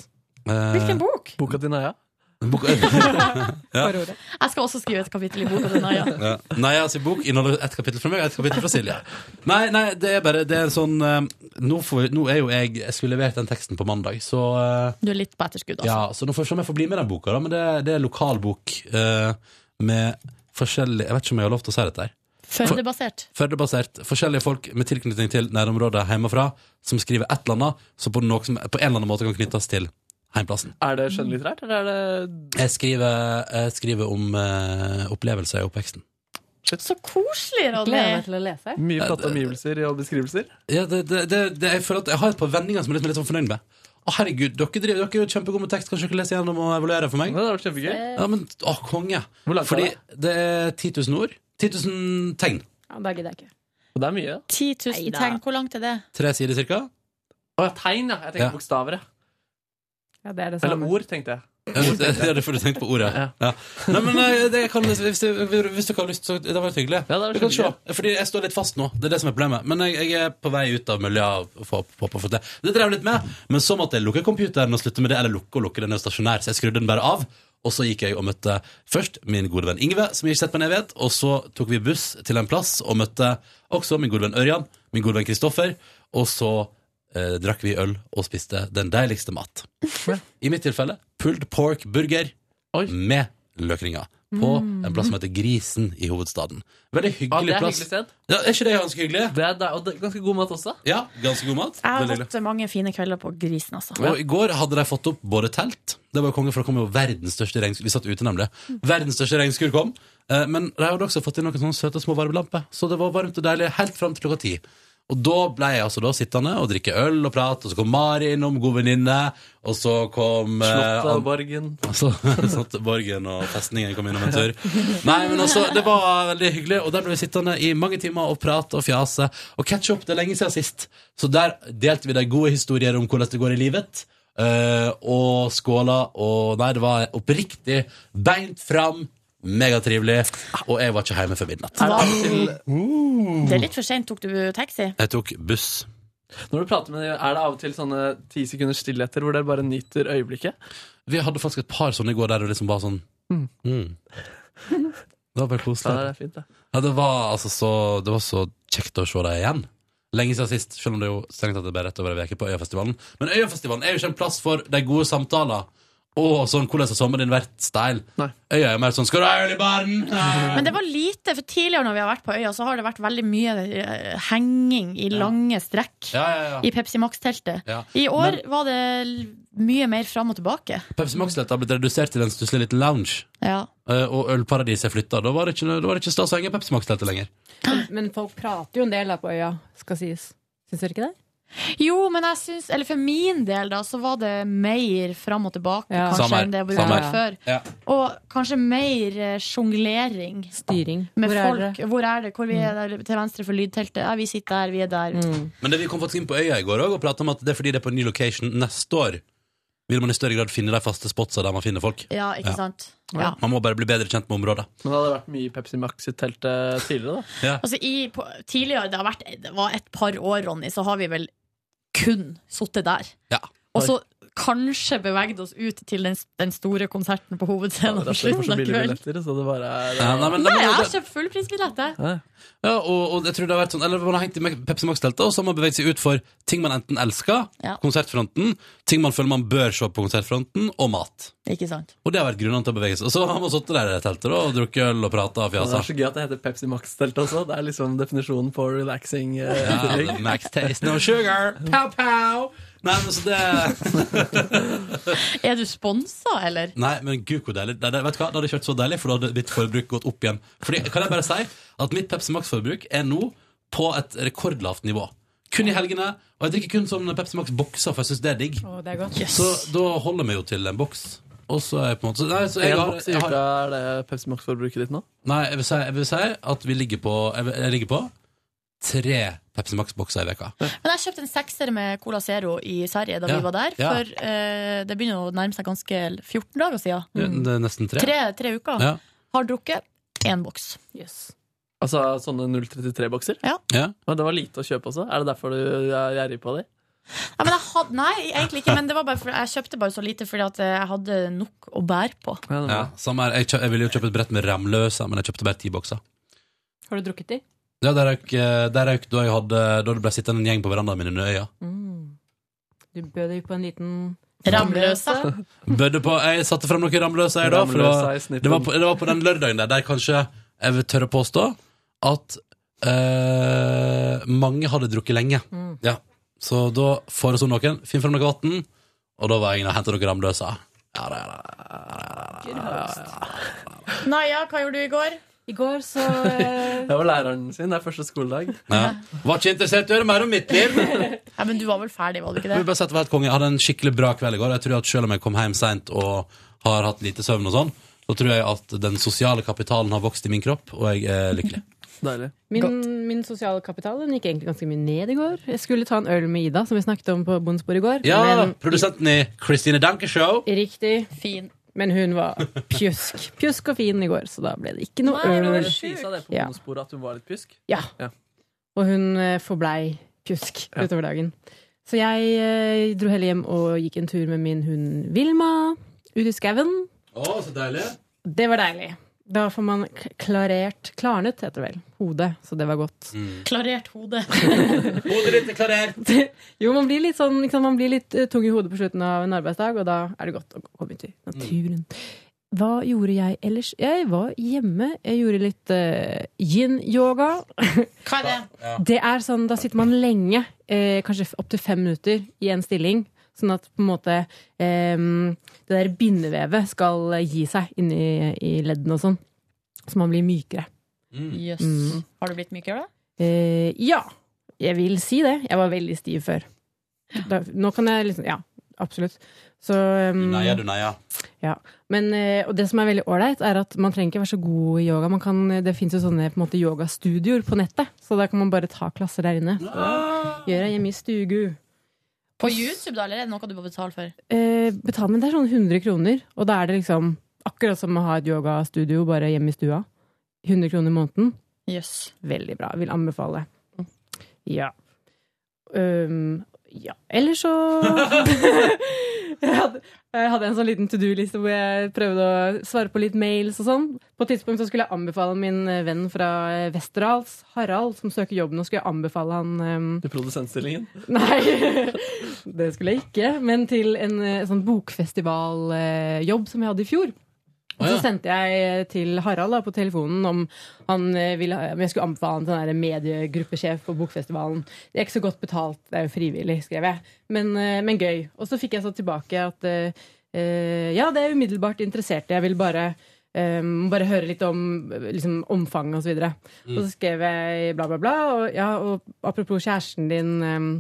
Eh, Hvilken bok? Boka di, Naja? Bok, ja. Jeg skal også skrive et kapittel i boka til Naja. Ja. Naja sin bok inneholder et kapittel fra meg og et kapittel fra Silje. Nei, nei, det er bare det er sånn eh, nå, får, nå er jo jeg Jeg skulle levert den teksten på mandag, så eh, Du er litt på etterskudd, altså. Ja, så nå får vi se om jeg får bli med i den boka, da. Men det, det er lokalbok uh, med forskjellig Jeg vet ikke om jeg har lov til å si dette her. Førdebasert. Førdebasert. Forskjellige folk med tilknytning til nærområdet hjemmefra som skriver et eller annet som på, noe som på en eller annen måte kan knyttes til heimplassen. Er det skjønnlitterært, eller er det Jeg skriver, jeg skriver om eh, opplevelser i oppveksten. Så koselig, Gleder meg til å lese. mye flotte omgivelser og beskrivelser? Ja, det, det, det, det, jeg føler at jeg har et par vendinger som jeg er litt, litt sånn fornøyd med. Å, herregud, dere, driver, dere er jo kjempegode med tekst. Kanskje dere leser gjennom og evaluerer for meg? Ja, det kjempegøy. Ja, men, å, konge. Hvor langt Fordi er det? det er 10 000 ord. 10 000 tegn. Ja, da gidder jeg ikke. Og det er mye. 10 000 Neida. tegn, hvor langt er det? Tre sider cirka. Å, ja, tegn, ja. Jeg tenker Ja. bokstaver, jeg. Ja, det er det Eller ord, tenkte jeg. Ja, det, det er derfor du tenkte på ordet. Ja. Ja. Nei, men eh, det kan, hvis, du, hvis du ikke har lyst, så det var hyggelig. Ja, det var kan se, fordi jeg står litt fast nå. Det er det som er problemet. Men jeg, jeg er på vei ut av miljøet. få- få- få det. Det drev litt med, men så måtte jeg lukke computeren og slutte med det. Eller lukke og lukke den er stasjonær, så jeg skrudde den bare av. Og så gikk jeg og møtte først min gode venn Ingve, som jeg ikke har sett på en evighet. Og så tok vi buss til en plass og møtte også min gode venn Ørjan, min gode venn Kristoffer. Og så eh, drakk vi øl og spiste den deiligste mat. I mitt tilfelle pulled pork burger med løkringer. På Mm. en plass som heter Grisen i hovedstaden. Veldig Ja, hyggelig det er plass. hyggelig sted. Ja, er ikke det ganske hyggelig? Det er, det er, og det er ganske god mat også. Ja, ganske god mat. Jeg har hyggelig. hatt mange fine kvelder på Grisen, altså. Og I går hadde de fått opp både telt Det var jo konge, for det kom jo verdens største regnskur Vi satt ute nemlig Verdens største regnskur kom eh, Men de hadde også fått inn noen sånne søte små varmelamper Så det var varmt og deilig helt frem til klokka ti Og da ble jeg altså da sittende og drikke øl og prate Og så kom Mari innom, god venninne Og så kom eh, Slottet og Borgen. Altså, så Borgen og festningen kom innom en tur Nei, men altså, det var veldig hyggelig Og der ble vi sittende i mange timer og prate og fjase Og catch up, det er lenge siden sist Så der delte vi de gode historier om hvordan det går i livet eh, Og skåla Og nei, det var oppriktig Beint fram, megatrivelig Og jeg var ikke hjemme før midnatt Er det av og til Det er litt for sent. Tok du taxi? Jeg tok buss Når du prater med dem, er det av og til sånne ti sekunders stillheter hvor dere bare nyter øyeblikket? Vi hadde faktisk et par sånne i går Der det liksom bare sånn Mm. mm. Det var bare koselig Ja, det er fint, det. Ja, det var altså så, det var så kjekt å se deg igjen. Lenge siden sist, selv om det jo strengt tatt er bare rett over ei uke på Øyafestivalen. Men Øyafestivalen er jo ikke en plass for de gode samtaler og sånn hvordan har sommeren din vært style. Øya er mer sånn 'skal du ha øl i baren?' Men det var lite, for tidligere når vi har vært på øya, så har det vært veldig mye eh, henging i lange strekk Ja, ja, ja. i Pepsi Max-teltet. Ja. I år Men- var det mye mer fram og tilbake. Pepsi Max-teltet har blitt redusert til en stusslig liten lounge. Ja. Eh, Og Ølparadiset er flytta. Da var det ikke, var det ikke stas å henge Pepsi Max-teltet lenger. Men folk prater jo en del her på øya, skal sies. Syns dere ikke det? Jo, men jeg syns, eller for min del, da, så var det mer fram og tilbake Ja. kanskje Samme enn det vi har gjort før. Ja. Og kanskje mer eh, sjonglering. Styring. Med Hvor folk. Er Hvor er det? Hvor vi er der, til venstre for lydteltet? Ja, vi sitter der, vi er der. Men det vi kom faktisk inn på øya i går òg, og prata om at det er fordi det er på en ny location neste år. Vil man i større grad finne de faste spotsa der man finner folk. Ja, ikke sant? Ja. Man må bare bli bedre kjent med området. Men det hadde vært mye Pepsi Max i teltet tidligere, da. Ja. Altså i, på, tidligere, det, har vært, det var et par år, Ronny, så har vi vel kun sittet der. Ja. Og så kanskje beveget oss ut til den, den store konserten på hovedscenen Ja, er slutten så av billige kvelden. billetter, så det bare er Ja, nei, men- Nei, jeg har kjøpt fullprisbillett, jeg. Ja, og, og jeg tror det har vært sånn Eller man har hengt i Pepsi Max-teltet, og så har man beveget seg ut for ting man enten elsker, Ja. konsertfronten, ting man føler man bør se på konsertfronten, og mat. Ikke sant? Og det har vært grunnene til å bevege seg. Og så har man sittet der i teltet da, og drukket øl og prata og Det er så gøy at det heter Pepsi Max-telt også. Det er liksom definisjonen på relaxing. Uh, Ja, max taste, no sugar. Pow, pow. Nei, men så det Er du sponsa, eller? Nei, men gud hvor deilig. Det, det, vet du hva? det hadde ikke vært så deilig, for da hadde mitt forbruk gått opp igjen. Fordi, kan jeg bare si at mitt Pepsi Max-forbruk er nå på et rekordlavt nivå. Kun i helgene. Og jeg drikker kun sånn Pepsi Max-bokser, for jeg syns det er digg. Oh, det er godt. Så da holder vi jo til en boks. Og så er jeg på en måte nei, så jeg En har, boks i jeg uka, har, er det Pepsi Max-forbruket ditt nå? Nei, jeg vil, si, jeg vil si at vi ligger på Jeg, vil- jeg ligger på tre Pepsi Max-bokser i veka. Men jeg kjøpte en sekser med Cola Zero i Sverige da Ja, vi var der. ja. For eh, det begynner å nærme seg ganske 14 dager siden. Mm. det er nesten tre. Tre, tre uker. Ja. Har drukket én boks. Altså sånne 033-bokser? Ja. Ja. Men det var lite å kjøpe også? Er det derfor du er gjerrig på dem? Nei, men jeg had, nei, egentlig ikke. Men det var bare for, jeg kjøpte bare så lite fordi at jeg hadde nok å bære på. Ja, samme her. Jeg, kjø, jeg ville jo kjøpe et brett med ramløse, men jeg kjøpte bare ti bokser. Har du drukket de? Ja, der røyk, eh, der røyk da, jeg hadde, da det ble sittende en gjeng på verandaen min under øya. Mm. Du bød deg på en liten Ramløsa? Bødde på, jeg satte frem noen ramløse jeg da. For det var, det, var på, det var på den lørdagen der, der kanskje jeg vil tørre påstå at eh, mange hadde drukket lenge. Mm. Ja. Så da foreslo noen finn frem noe vann, og da var jeg og hentet noen ramløse. Ja, da, ja, Nei, ja, hva gjorde du i går? I går så eh, Det var læreren sin. Det er første skoledag. ja. Var ikke interessert i å høre mer om mitt liv. Ja, men du var vel ferdig, var du ikke Jeg det? helt konge. Jeg hadde en skikkelig bra kveld i går. Jeg tror at Selv om jeg kom hjem seint og har hatt lite søvn, og sånn, så tror jeg at den sosiale kapitalen har vokst i min kropp, og jeg er lykkelig. Deilig. Min, min sosiale kapital den gikk egentlig ganske mye ned i går. Jeg skulle ta en øl med Ida, som vi snakket om på Bondsbord i går. Ja, Men, Produsenten i Christine Danke Show. riktig. Fin. Men hun var pjusk. Pjusk og fin i går, så da ble det ikke noe Nei, øl. Hun sa det på Ja. bonusbordet at hun var litt pjusk. Ja. Ja. Og hun eh, forblei pjusk Ja. utover dagen. Så jeg eh, dro heller hjem og gikk en tur med min hund Vilma ut i skauen. Å, så deilig. Det var deilig. Da får man klarert Klarnet, heter det vel. Hodet. Så det var godt. Klarert hode. Hodet ditt er klarert. jo, man blir litt sånn liksom, Man blir litt eh, tung i hodet på slutten av en arbeidsdag, og da er det godt å komme ut i naturen. Hva gjorde jeg ellers? Jeg var hjemme. Jeg gjorde litt uh, yin-yoga. Hva er det? Det er sånn, Da sitter man lenge, eh, kanskje opptil fem minutter, i en stilling. Sånn at på en måte eh, det der bindevevet skal gi seg inni i leddene og sånn. Så man blir mykere. Jøss. Mm. Har du blitt mykere, da? Eh, ja, jeg vil si det. Jeg var veldig stiv før. Da, nå kan jeg liksom Ja, absolutt. Så um, Neia, du neia. ja. Men, eh, og det som er veldig ålreit, er at man trenger ikke være så god i yoga. Man kan, det fins jo sånne på en måte, yogastudioer på nettet, så da kan man bare ta klasser der inne. Så gjør jeg hjemme i stugu. På YouTube, da, eller er det noe du må betale for? Eh, betal, men det er sånn 100 kroner, og da er det liksom akkurat som å ha et yogastudio bare hjemme i stua. 100 kroner i måneden. Yes. Veldig bra. Vil anbefale. Ja. Um, ja. Ellers så jeg, hadde, jeg hadde en sånn liten to do-liste hvor jeg prøvde å svare på litt mails og sånn. På et tidspunkt så skulle jeg anbefale min eh, venn fra eh, Westerdals, Harald, som søker jobb nå, skulle jeg anbefale han um, Til produsentstillingen? Nei, det skulle jeg ikke. Men til en eh, sånn bokfestivaljobb som jeg hadde i fjor. Og så sendte jeg til Harald da, på telefonen om han eh, ville, om jeg skulle anbefale han til mediegruppesjef på Bokfestivalen. Det er ikke så godt betalt, det er jo frivillig, skrev jeg. Men, eh, men gøy. Og så fikk jeg så tilbake at eh, eh, ja, det er umiddelbart interessert. Jeg vil bare Um, bare høre litt om eh, liksom, omfanget og så. Mm. Og så skrev jeg bla, bla, bla. Og, ja, og apropos kjæresten din. Um,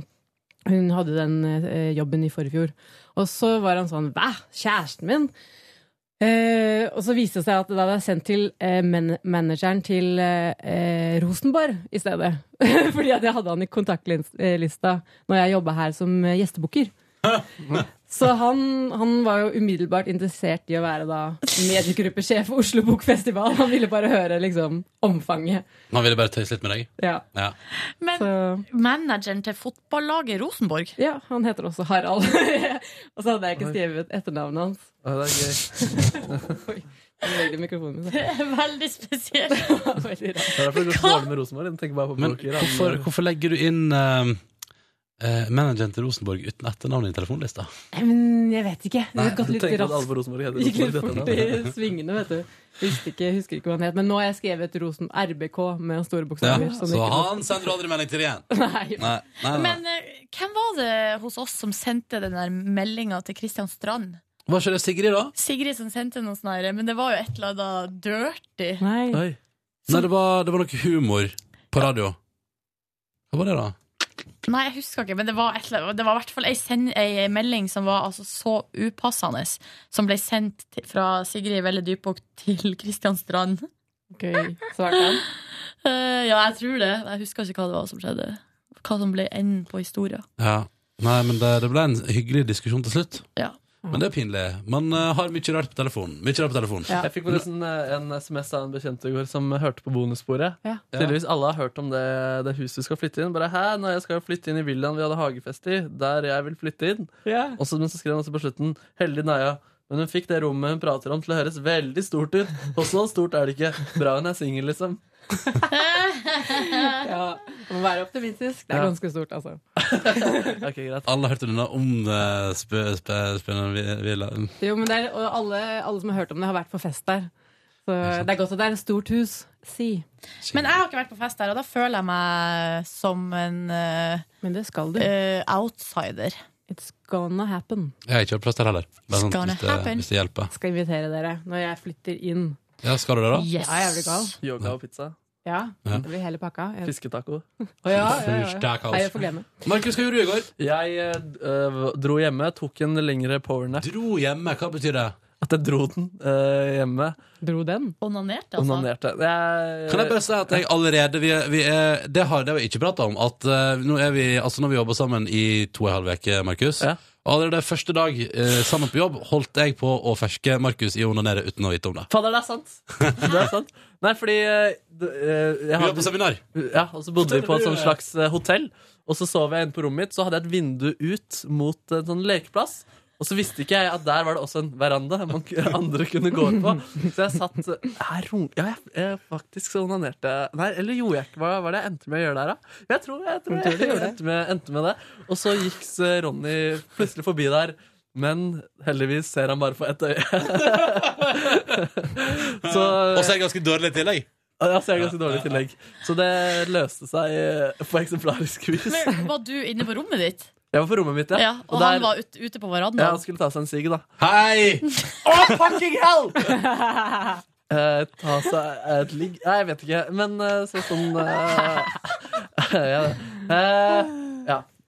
hun hadde den uh, jobben i forrige fjor. Og så var han sånn Hva? Kjæresten min? Eh, og så viste det seg at det hadde vært sendt til eh, man manageren til eh, eh, Rosenborg i stedet. Fordi at jeg hadde han i kontaktlista når jeg jobba her som eh, gjestebooker. Så han, han var jo umiddelbart interessert i å være da mediegruppesjef for Oslo Bokfestival. Han ville bare høre liksom omfanget. Han ville bare tøyse litt med deg? Ja. Ja. Men manageren til fotballaget Rosenborg? Ja, han heter også Harald. og så hadde jeg ikke skrevet etternavnet hans. Ja, det er gøy. Det er veldig spesielt. Veldig. Det er derfor det går så dårlig med Rosenborg. Tenker bare på Men poker. hvorfor, hvorfor legger du inn eh, eh, manageren til Rosenborg uten etternavn i telefonlista? Nei, men jeg vet ikke. Det har gått litt raskt. på Rosenborg heter Gikk litt fort i svingene, vet du. Husker ikke, husker ikke hva han het. Men nå har jeg skrevet Rosen RBK med store bokstaver. Ja, så han sender aldri melding til igjen? Nei. Nei, nei, nei. Men eh, hvem var det hos oss som sendte den der meldinga til Kristian Strand? Var ikke det Sigrid, da? Sigrid som sendte noe sånn her, men det var jo et eller annet dirty. Nei. Nei, det var, det var noe humor på radio. Hva var det, da? Nei, jeg husker ikke, men det var, et, det var i hvert fall ei, send, ei melding som var altså så upassende, som ble sendt til, fra Sigrid Velle Dypok til Kristian Strand. Gøy. Svarte han? uh, ja, jeg tror det. Jeg husker ikke hva det var som skjedde. Hva som ble enden på historien. Ja. Nei, men det, det ble en hyggelig diskusjon til slutt. Ja. Men det er pinlig. Man uh, har mye rart på telefonen. Mye rart på telefonen. Jeg fikk forresten eh, en SMS av en bekjent i går som hørte på bonussporet. Ja. Tydeligvis alle har hørt om det, det huset du skal flytte inn. Bare hæ, når jeg skal flytte inn i villaen vi hadde hagefest i, der jeg vil flytte inn. Ja. Og så, men så skrev han også på slutten Heldig Naja. Men hun fikk det rommet hun prater om til å høres veldig stort ut. Og så stort er det ikke. Bra hun er singel, liksom. Ja. Må være optimistisk. Det er Ja. ganske stort, altså. okay, greit. Alle hørte denne om uh, spennende villa. Jo, men det er, og alle, alle som har hørt om det, har vært på fest der. Så det er godt at det er et stort hus. Si. Men jeg har ikke vært på fest der, og da føler jeg meg som en uh, Men det skal du. Uh, outsider. It's gonna happen. Jeg har ikke hørt plass der heller. Sånn, Gonna hvis, det, happen. hvis det hjelper. Skal invitere dere når jeg flytter inn. Ja, skal du det, da? Yes. Ja, jeg blir gal. Yoga og pizza. Ja, Ja. det blir hele pakka. Jeg- Fisketaco. Oh, ja, ja, ja, ja. Jeg får glemme. Markus, hva gjorde du i går? Jeg uh, dro hjemme, tok en lengre powernap. Dro hjemme? Hva betyr det? At jeg dro den uh, hjemme. Dro den? Onanerte, altså. Onanerte. Jeg, Kan jeg bare si at jeg allerede vi, vi er, Det har det vi ikke prata om. At uh, nå er vi Altså når vi jobber sammen i to og en halv uke, Markus Ja. Allerede første dag eh, sammen på jobb holdt jeg på å ferske Markus i å onanere uten å vite om det. Fader, det er sant! Det er sant. Nei, fordi eh, eh, Vi var på seminar. Ja, og så bodde vi på et sånt slags eh, hotell. Og så sov jeg inne på rommet mitt, så hadde jeg et vindu ut mot en sånn lekeplass. Og så visste ikke jeg at der var det også en veranda man andre kunne gå ut på. Så jeg satt her, Ja, jeg, jeg faktisk så onanerte Nei, eller gjorde jeg ikke Hva var det jeg endte med å gjøre der, da? Jeg tror jeg, Jeg tror jeg, jeg, endte, med, endte med det. Og så gikk Ronny plutselig forbi der. Men heldigvis ser han bare på ett øye. så, Og så er det ganske dårlig i tillegg. Ja, så er det ganske dårlig i tillegg. Så det løste seg eh, på eksemplarisk vis. Men var du inne på rommet ditt? Jeg var på rommet mitt, ja. Ja, og der- han var ut, ute på Ja, han skulle ta seg en sigg, da. Hei! Å, fucking hell! Eh, ta seg et ligg Nei, jeg vet ikke. Men eh, så, sånn eh, ja, Eh,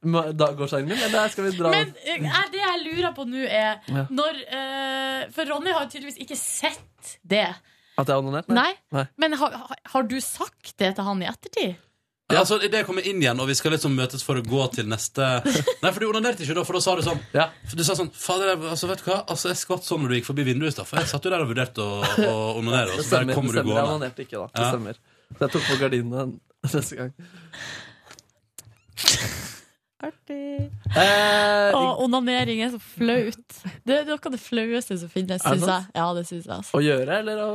ja. Må- Da går sangen min, eller skal vi dra Men eh, er det jeg lurer på nå, er Ja. når uh, For Ronny har tydeligvis ikke sett det. At jeg har onanert? Nei. Nei. Men har, har- du sagt det til han i ettertid? Ja. Altså, Idet jeg kommer inn igjen, og vi skal liksom møtes for å gå til neste Nei, for du onanerte ikke da, for da sa du sånn For Du sa sånn Fader, altså, vet du hva? Altså, jeg skvatt sånn når du gikk forbi vinduet i stad, for jeg satt jo der og vurderte å, å onanere, og så bare kommer du stemmer. Jeg gående. onanerte ikke, da. Det Ja. stemmer. Så jeg tok på gardinene neste gang. Artig. Eh, Å, onanering er så flaut. Det er noe av det flaueste som finnes, Er det syns jeg. sant? Ja, det synes jeg altså. Å gjøre, eller å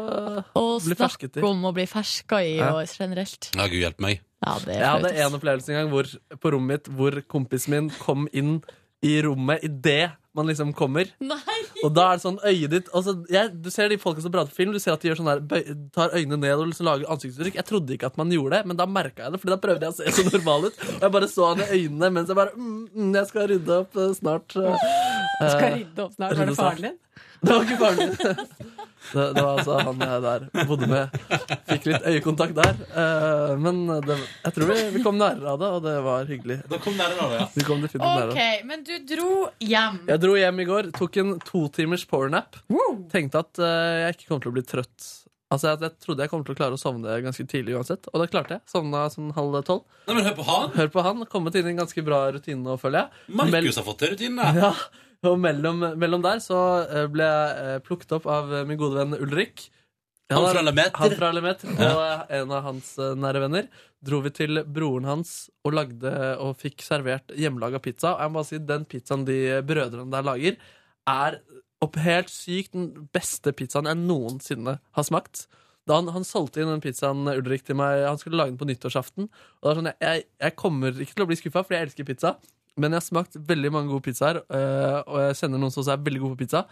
Å bli fersket i? snakke om å bli ferska i Ja. og generelt. Ja, Gud hjelpe meg. Ja, det er Jeg hadde flaut. en opplevelse en gang hvor, på rommet mitt hvor kompisen min kom inn i rommet idet man liksom kommer. Nei! Og da er det sånn øyet ditt altså, jeg, Du ser de folka som prater på film, du ser at de gjør sånn der, bøy, tar øynene ned og liksom lager ansiktsuttrykk. Jeg trodde ikke at man gjorde det, men da merka jeg det, Fordi da prøvde jeg å se så normal ut. Og jeg bare så han i øynene mens jeg bare mm, mm, Jeg skal rydde opp eh, snart. Du Skal rydde opp snart. Var det faren din? Det var ikke faren min. Det, det var altså han jeg der bodde med. Fikk litt øyekontakt der. Eh, men det, jeg tror vi, vi kom nærere av det, og det var hyggelig. Da kom nærmere av det, ja. Vi kom definitivt nærmere. OK, men du dro hjem. Jeg dro hjem i går, tok en to timers powernap. Tenkte at eh, jeg ikke kom til å bli trøtt. Altså, jeg, jeg trodde jeg kom til å klare å sovne ganske tidlig uansett, og det klarte jeg. Sovna sånn halv tolv. Nei, men Hør på han! Hør på han. Kommet inn i en ganske bra rutine nå, føler jeg. Markus har fått til rutinene. Ja, og mellom, mellom der så eh, ble jeg eh, plukket opp av eh, min gode venn Ulrik. Han han fra Lemeter? Fra Lemeter, Ja. Og en av hans nære venner dro vi til broren hans og lagde og fikk servert hjemmelaga pizza. Og jeg må bare si, den pizzaen de brødrene der lager, er opp helt sykt den beste pizzaen jeg noensinne har smakt. Da han, han solgte inn den pizzaen Ulrik til meg Han skulle lage den på nyttårsaften. Og da er sånn, jeg, jeg kommer ikke til å bli skuffa, fordi jeg elsker pizza. Men jeg har smakt veldig mange gode pizzaer, øh, og jeg kjenner noen som også er veldig gode på pizza.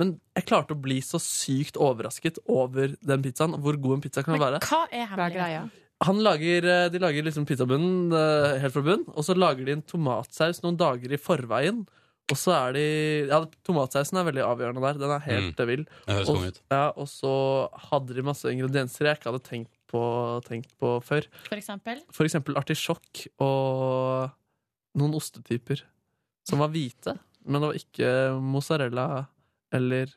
Men jeg klarte å bli så sykt overrasket over den pizzaen. Hvor god en pizza kan være. Hva er hemmeligheten? Han lager, eh, de lager liksom pizzabunnen eh, helt fra bunn, og så lager de en tomatsaus noen dager i forveien. Og så er de Ja, tomatsausen er veldig avgjørende der. Den er helt Mm. eh, vill. Og-. Ja, og så hadde de masse ingredienser jeg ikke hadde tenkt på, tenkt på før. For eksempel? For eksempel artisjokk og noen ostetyper som var hvite, men det var ikke mozzarella eller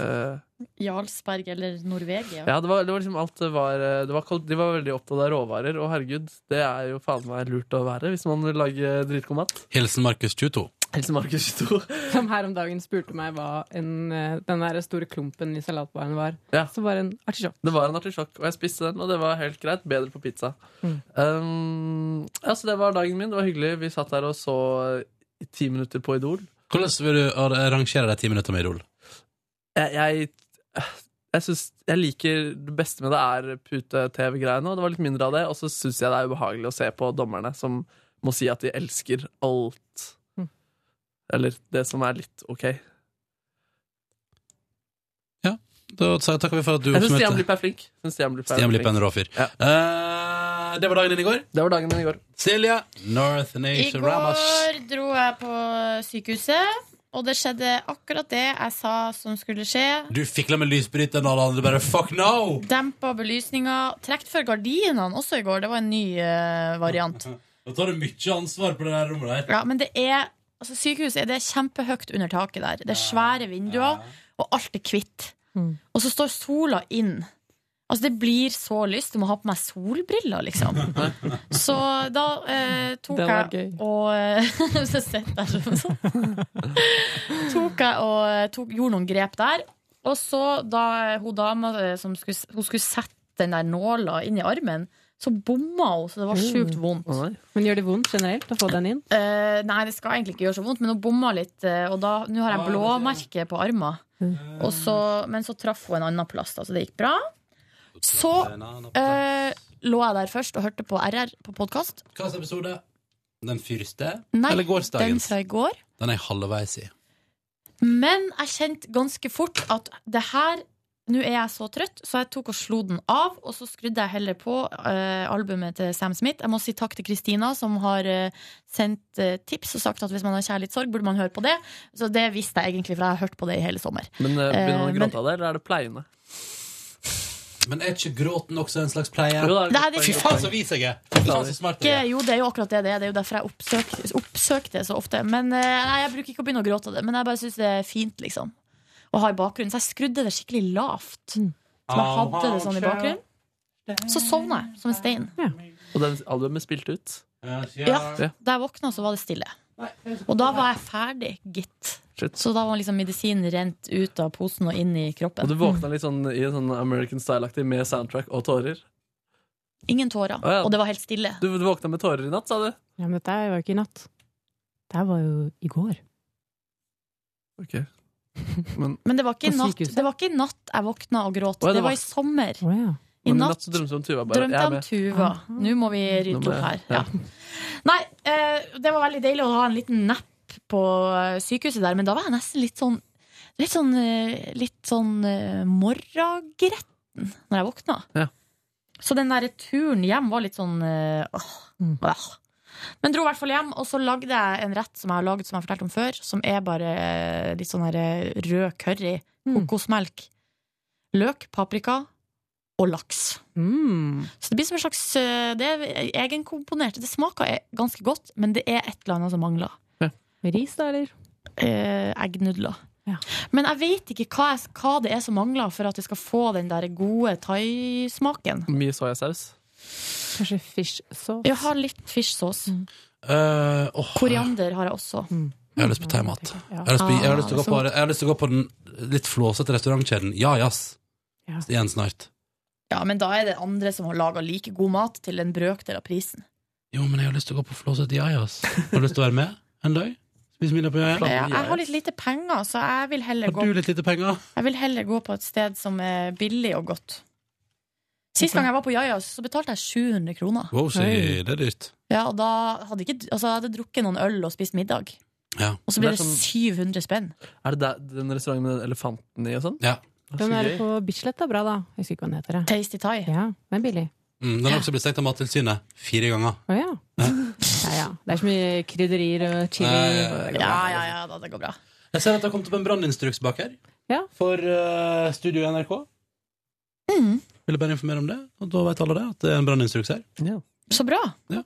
eh, Jarlsberg eller Norvegia? Ja, det var, det var liksom alt det var, det var De var veldig opptatt av råvarer, og herregud, det er jo faen meg lurt å være hvis man vil lage dritgod mat. Hilsen Markus 22. Hilsen Markus 22. Som her om dagen spurte meg hva en, eh, den der store klumpen i salatbaren var. Ja. Så var det en artisjokk. Det var en artisjokk, og jeg spiste den, og det var helt greit. Bedre på pizza. Mm. Um, ja, så det var dagen min. Det var hyggelig. Vi satt der og så i ti minutter på Idol. Hvordan vil du rangere de ti minutter med Idol? Jeg, jeg, jeg syns Jeg liker Det beste med det er pute-TV-greiene, og det var litt mindre av det. Og så syns jeg det er ubehagelig å se på dommerne som må si at de elsker alt. Eller det som er litt OK. Ja, Da takker vi for at du Jeg syns Stian oppsummerte. Blipp er flink. Stian Blipp er Stian Blipp er en rå fyr. Eh, det var dagen din i går. Det var dagen din i går. Silje, North Nation Ramas. går dro jeg på sykehuset, og det skjedde akkurat det jeg sa som skulle skje. Du fikla med lysbryteren, og alle andre bare fuck no! Dempa belysninga. Trukket for gardinene også i går. Det var en ny uh, variant. Da tar du mye ansvar på det der rommet der. Ja, men det er altså Sykehuset er det er kjempehøyt under taket der. Det er svære vinduer, og alt er hvitt. Og så står sola inn. Altså Det blir så lyst. Du må ha på meg solbriller, liksom. Så da eh, tok Det var jeg og eh, Så sitter jeg sånn. tok jeg og eh, tok, gjorde noen grep der. Og så da hun dama eh, som skulle, hun skulle sette den der nåla inn i armen, så bomma hun, så det var sjukt vondt. Men gjør det vondt generelt å få den inn? Uh, nei, det skal egentlig ikke gjøre så vondt, men hun bomma litt. eh, og da, nå har jeg blåmerke på armen. Og så, men så traff hun en annen plass, da, så det gikk bra. Så uh, lå jeg der først og hørte på RR på podkast. Slags episode? Den første? Nei, Eller den fra i går. Den er jeg halvveis i. Men jeg kjente ganske fort at det her Nå er jeg så trøtt, så jeg tok og slo den av, og så skrudde jeg heller på uh, albumet til Sam Smith. Jeg må si takk til Kristina, som har uh, sendt uh, tips og sagt at hvis man har kjærlighetssorg, burde man høre på det. Så det visste jeg egentlig, for jeg har hørt på det i hele sommer. Men begynner man å gråte av det, eller er det pleiende? Men er ikke gråten også en slags pleie? Jo, det er- det- Fy faen, så vis jeg er! Fy faen, så smart jeg Ikke, er. jo, det er jo akkurat det det er. Det er jo derfor jeg oppsøker, oppsøk det så ofte. Men nei, Jeg bruker ikke å begynne å gråte av det, men jeg bare syns det er fint, liksom. Å ha i bakgrunnen. Så jeg skrudde det skikkelig lavt. Så jeg hadde det sånn i bakgrunnen. Så sovna jeg som en stein. Og den albumet spilte ut? Ja, Da jeg våkna, så var det stille. Og da var jeg ferdig, gitt. Shit. Så da var liksom medisinen rent ut av posen og inn i kroppen. Og du våkna litt sånn i en sånn American Style-aktig med soundtrack og tårer? Ingen tårer. Ah, ja. Og det var helt stille. Du, du våkna med tårer i natt, sa du? Ja, men dette var jo ikke i natt. Det var jo i går. Ok. Men, Men det var natt, det var ikke i natt jeg våkna og gråt. Oh, ja, det det var i sommer. I men i natt natt så drømte om Tuva bare. drømte om. Tuva. Nå må vi rydde opp her. Ja. Nei, eh, det var veldig deilig å ha en liten napp på eh, sykehuset der, men da var jeg nesten litt sånn Litt sånn, eh, litt sånn morragretten når jeg våkna. Ja. Så den der turen hjem var litt sånn åh, åh. Men dro i hvert fall hjem, og så lagde jeg en rett som jeg har laget som jeg har fortalt om før, som er bare eh, litt sånn her eh, rød curry, kokosmelk, løk, paprika og laks. Så det blir som en slags eh, Det er egenkomponert. Det smaker e- ganske godt, men det er et eller annet som mangler. Ris, da, eller? Eh, eggnudler. Men jeg vet ikke hva, jeg, hva det er som mangler for at det skal få den der gode thaismaken. Mye soyasaus. Kanskje fish sauce? Jeg har litt fish sauce. Mm. Uh, oh. Koriander har jeg også. Jeg har lyst på thaimat. Jeg har lyst til å gå på- gå den litt flåsete restaurantkjeden Ja Jazz igjen snart. Ja, men da er det andre som har laga like god mat til en brøkdel av prisen. Jo, men jeg har lyst til å gå på flåsete Ja Jazz. Har du lyst til å være med en dag? Spise middag på Ja Jeg, har litt lite penger, så jeg vil heller Har du litt lite penger? Jeg vil heller gå på et sted som er billig og godt. Sist gang jeg var på Jajas, så betalte jeg 700 kroner. Wow, det er dyrt. Ja, og da hadde jeg ikke, altså, jeg hadde drukket noen øl og spist middag. Ja. Og så blir Det det, sånn- 700 spenn. Er det der, den restauranten med den elefanten i og sånn? Ja. Den er på Bislett er bra, da. Jeg husker ikke hva den heter. jeg. Tasty Thai. Ja, den er billig. Mm, den har også blitt stengt av Mattilsynet fire ganger. Å ja. ja, ja. Det er så mye krydderier og chili. Ja, ja, ja, det går Ja, bra. ja, ja, da, det går bra. Jeg ser at det har kommet opp en branninstruks bak her. Ja. For uh, Studio NRK. Mm. Vil jeg bare informere om det, og da vet alle det, at det er en branninstruks her. Så bra. Ja.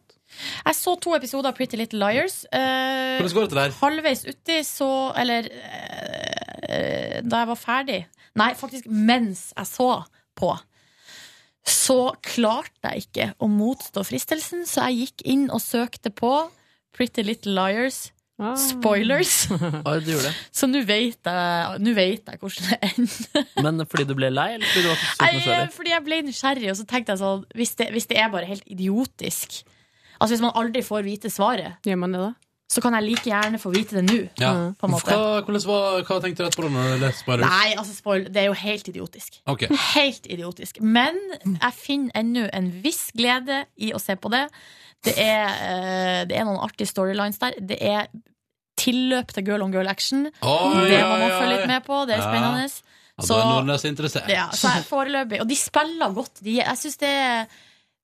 Jeg så to episoder av Pretty Little Liars. Eh, Hvordan går det der? Halvveis uti så Eller eh, da jeg var ferdig Nei, faktisk mens jeg så på, så klarte jeg ikke å motstå fristelsen, så jeg gikk inn og søkte på Pretty Little Liars. Ah. Spoilers. Oi, du gjorde det. Så nå vet jeg vet jeg hvordan det ender. Men fordi du ble lei, eller fordi du var så sykt nysgjerrig? fordi jeg ble nysgjerrig, og så tenkte jeg sånn hvis det, hvis det er bare helt idiotisk Altså hvis man aldri får vite svaret, Gjør man det da? så kan jeg like gjerne få vite det nå. Ja. På en måte. Hva, var, hva tenkte du etterpå da når du leste Spoilers? Nei, altså spoil, det er jo helt idiotisk. Okay. Helt idiotisk. Men jeg finner ennå en viss glede i å se på det. Det er, eh, det er noen artige storylines der. Det er tilløp til girl on girl action. Oi, det må man følge litt med på. Det er spennende. Ja, Så- er. Ja, så foreløpig Og de spiller godt. De, jeg syns det er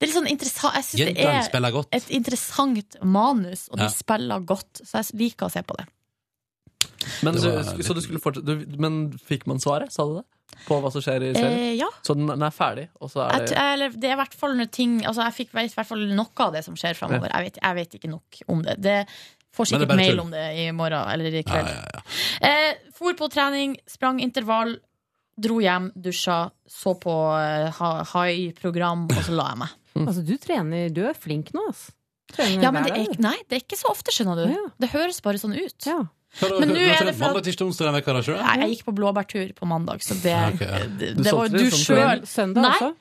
det er litt sånn interessant Jeg synes det er et interessant manus, og de Ja. spiller godt. Så jeg liker å se på det. Men, Det så, så du skulle fortsette du, Men fikk man svaret, sa du det? På hva som skjer i serien? Eh, ja. Så den, den er ferdig, og så er Jeg, det eller, det er i hvert fall noe ting altså, Jeg fikk i hvert fall noe av det som skjer framover. Jeg, vet- jeg vet ikke nok om det. Det får er sikkert mail tull. om det i morgen eller i kveld. ja, ja. Eh, for på trening, sprang intervall, dro hjem, dusja, så på eh, ha- hai-program, og så la jeg meg. Altså, du trener Du er flink nå, altså. Trener Ja, men det er, nei, det er ikke så ofte, skjønner du. Ja. Det høres bare sånn ut. Ja. Hva Men nå er det fra... mandag, tirsdag, onsdag denne da, ikke Nei, jeg gikk på blåbærtur på mandag, så det, okay. ja. det, Du det var du det sjøl Søndag Nei, også?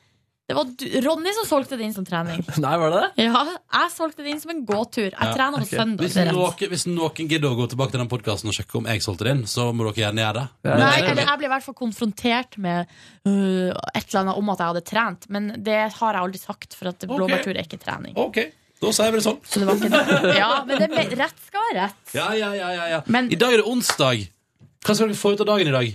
Det var du, Ronny som solgte det inn som trening. Nei, var det det? Ja, jeg solgte det inn som en gåtur. Jeg Ja, trener på okay. søndag. Hvis det noen, hvis noen gidder å gå tilbake til den podkasten og sjekke om jeg solgte det inn, så må dere gjerne gjøre det. Ja, Nei, jeg- eller jeg ble i hvert fall konfrontert med uh, et eller annet om at jeg hadde trent, men det har jeg aldri sagt, for at blåbærtur er ikke trening. Ok, da sier vi det sånn. Så det var ikke Ja, men det er, rett skal være rett. Ja, ja, ja, ja, ja. I dag er det onsdag. Hva skal dere få ut av dagen i dag?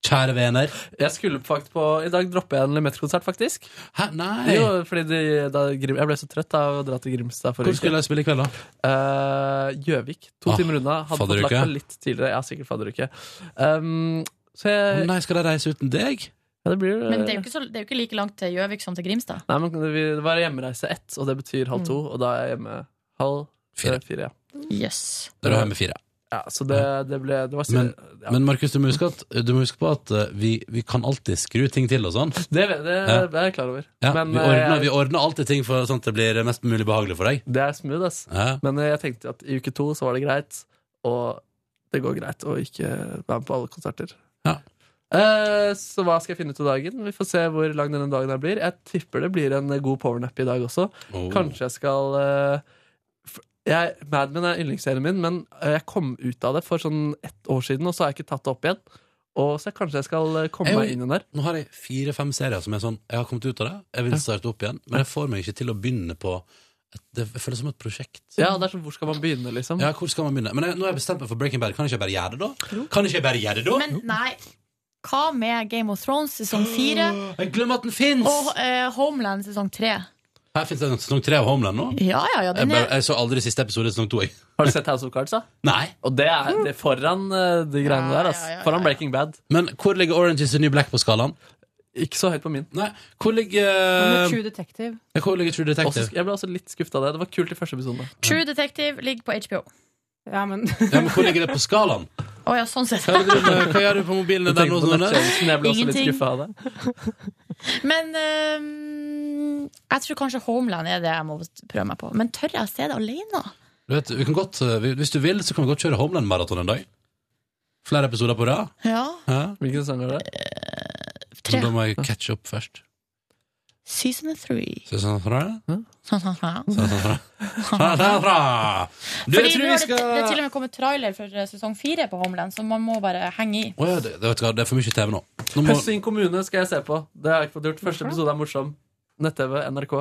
Kjære venner. Jeg skulle faktisk på I dag dropper jeg en Limette-konsert, faktisk. Hæ, nei Jo, fordi de, da, Grim, Jeg ble så trøtt av å dra til Grimstad Hvor forrige skulle jeg spille i kveld, da? Eh, Gjøvik. to Ah, timer unna. Hadde fått fadderuke. lagt meg litt tidligere. Ja, sikkert fadderuke. Um, så jeg Nei, skal de reise uten deg? Ja, det blir Men det er jo ikke, så, det er jo ikke like langt til Gjøvik som til Grimstad. Nei, men Det Det var hjemreise ett, og det betyr halv to. Og da er jeg hjemme halv fire. fire ja. Yes. Da er du hjemme fire. ja, så det, det ble det var, Men, ja. men Markus, du må huske, at, du må huske på at eh, vi, vi kan alltid skru ting til og sånn. Det, det, er jeg klar over. Ja, Men, vi, ordner, jeg, vi ordner alltid ting for sånn at det blir mest mulig behagelig for deg. Det er smooth, ass. Ja. Men eh, jeg tenkte at i uke to så var det greit, og det går greit å ikke være med på alle konserter. Ja. Eh, så hva skal jeg finne ut av dagen? Vi får se hvor lang denne dagen her blir. Jeg tipper det blir en god powernap i dag også. Oh. Kanskje jeg skal eh, jeg, Mad Men er yndlingsserien min, men eh, jeg kom ut av det for sånn ett år siden, og så har jeg ikke tatt det opp igjen. Og så kanskje jeg skal eh, komme Jeg- meg inn i den der. Nå har jeg fire-fem serier som er sånn Jeg har kommet ut av det, jeg vil starte opp igjen, men jeg får meg ikke til å begynne på Det føles som et prosjekt. Ja, det er sånn, Hvor skal man begynne, liksom? Ja, hvor skal man begynne? Men jeg, nå har jeg bestemt meg for Breaking Bad. Kan ikke jeg bare gjøre det, da? Kan ikke jeg bare gjøre det, da? Men nei. Hva med Game of Thrones sesong fire? Jeg glemmer at den fins! Og eh, Homeland sesong tre? Her fins det sesong tre av Homeland nå. Ja, ja, ja. Jeg, Den er, jeg så aldri siste episode i sesong to. Jeg. Har du sett House of Cards, da? Nei. Og det er, det er foran eh, de greiene der. ass. Foran Breaking Bad. Men hvor ligger Orange is the New Black på skalaen? Ikke så høyt på min. Nei, Hvor ligger eh, True Detective? Hvor ligger True Også, Detective? jeg ble også litt skuffa av det. Det var kult i første episode. True Detective ligger på HBO. Ja, men Ja, men Hvor ligger det på skalaen? Oh, ja, sånn sett. Hva, du? Hva gjør du på mobilene der nå? Sånn, jeg ble også litt Ingenting. skuffa av det. Men um, jeg tror kanskje Homeland er det jeg må prøve meg på. Men tør jeg å se det alene? Du vet, vi kan godt, eh, Hvis du vil, så kan vi godt kjøre Homeland-maraton en dag. Flere episoder på rad. Ja. Hvilken sang er det? Tre. Men Da må jeg catche opp først. Sånn. three. Season three? Fra, fra. Du, Fordi nå har det, det er til og med kommet trailer for eh, sesong fire på Homeland, så man må bare henge i. Å ja, det, det, det er for mye TV nå. nå må, Høsting kommune skal jeg se på. Det har jeg ikke fått gjort. Første episode er morsom. Nett-TV, NRK.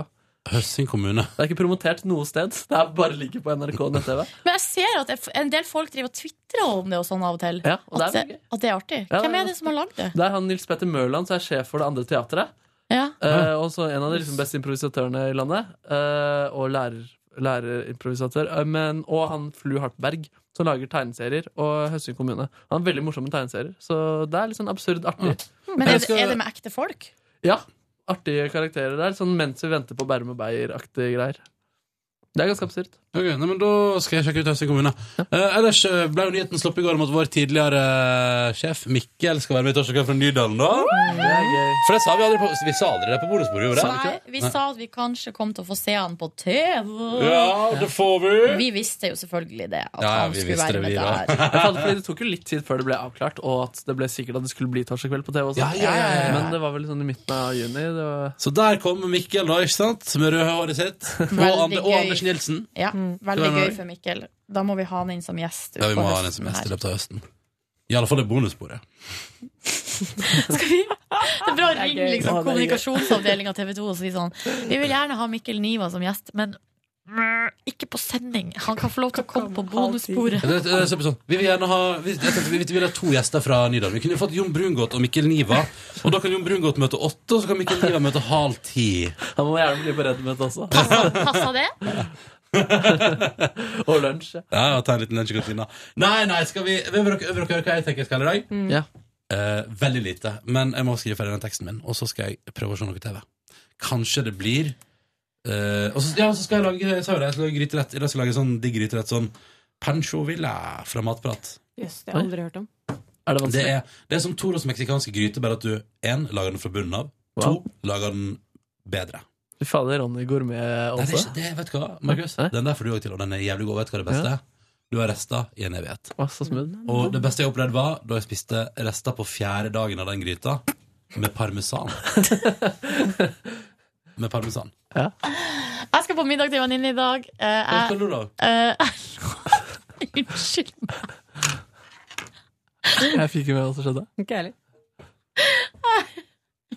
Høsting kommune. Det er ikke promotert noe sted. Det er bare ligger på NRK nett-TV. Men jeg ser at en del folk driver og tvitrer om det og sånn av og til. Ja, og det er at, det, at det er artig. Ja, Hvem er det som har lagd det? Det er han Nils Petter Mørland som er sjef for det andre teatret. Ja. Eh, også en av de liksom beste improvisatørene i landet. eh, og lærer, lærerimprovisatør. Eh, men, og han Flu Hartberg, som lager tegneserier. Og Høsting kommune. Han er veldig morsom med tegneserier. Så det er litt sånn absurd artig. Men er det, er det med ekte folk? Ja, artige karakterer der. Sånn mens vi venter på Bærum og Beyer-aktige greier. Det er ganske absurd. Ok, nei, men Da skal jeg sjekke ut Høsting kommune. Eh, ellers eh, ble jo nyheten sluppet i går om at vår tidligere eh, sjef Mikkel skal være med i Torsdag fra Nydalen. da Det er gøy. For det sa vi aldri på, vi sa aldri det på bonusbordet, gjorde vi Nei, det? vi sa at vi kanskje kom til å få se han på TV. Ja, det får vi. Vi visste jo selvfølgelig det. At Ja, ja, han vi skulle visste være det, med vi da. der. Jeg fant, fordi det tok jo litt tid før det ble avklart, og at det ble sikkert at det skulle bli torsdag kveld på TV også. Ja, ja, ja, ja. Men det var vel sånn i midten av juni. Det var... Så der kommer Mikkel, da, ikke sant? Med rødhåret sitt. Og, Veldig Ander, og gøy. Anders Nilsen. Ja, Skal Veldig gøy for Mikkel. Da må vi ha han inn som gjest. Ja, vi må ha han inn som gjest i løpet av høsten. I alle fall det bonusbordet. Det er bra å er ringe liksom, kommunikasjonsavdelinga TV 2 og si sånn Vi vil gjerne ha Mikkel Niva som gjest, men mm, ikke på sending. Han kan få lov til å komme på bonussporet. Sånn, vi vil gjerne ha vi, vi, vi vil ha to gjester fra Nydalen. Vi kunne fått Jon Brungot og Mikkel Niva. Og da kan Jon Brungot møte åtte, og så kan Mikkel Niva møte halv ti. Han må gjerne bli på Redd-møte også. Passa det? og lunsj. ja. Og ta en liten lunsj i kantina. Nei, nei, skal vi Vil dere, vil dere høre hva jeg tenker jeg skal i dag? Ja. Eh, veldig lite. Men jeg må skrive ferdig den teksten min, og så skal jeg prøve å se noe TV. Kanskje det blir eh, Og så, ja, så skal jeg lage Jeg sa jo det, jeg skal lage gryterett. I dag skal jeg lage sånn digg gryterett. Sånn Pancho Villa fra Matprat. Jøss, det har jeg aldri hørt om. Er det Det er, det er som Toros meksikanske gryte, bare at du én, lager den fra bunnen av. To, lager den bedre. Fy fader, Ronny Gourmet Nei, det er også. ikke, det, vet du hva, Markus? Hæ? Den der får du òg til, og den er jævlig god. Vet du hva det beste er? Du har rester i en evighet. Å, så smooth. Og det beste jeg opplevde, var da jeg spiste rester på fjerde dagen av den gryta med parmesan. med parmesan. Jeg skal på middag til en venninne i dag. Eh, Hva skal jeg- du da? eh, Unnskyld meg. Jeg fikk ikke med hva som skjedde. Ikke jeg heller.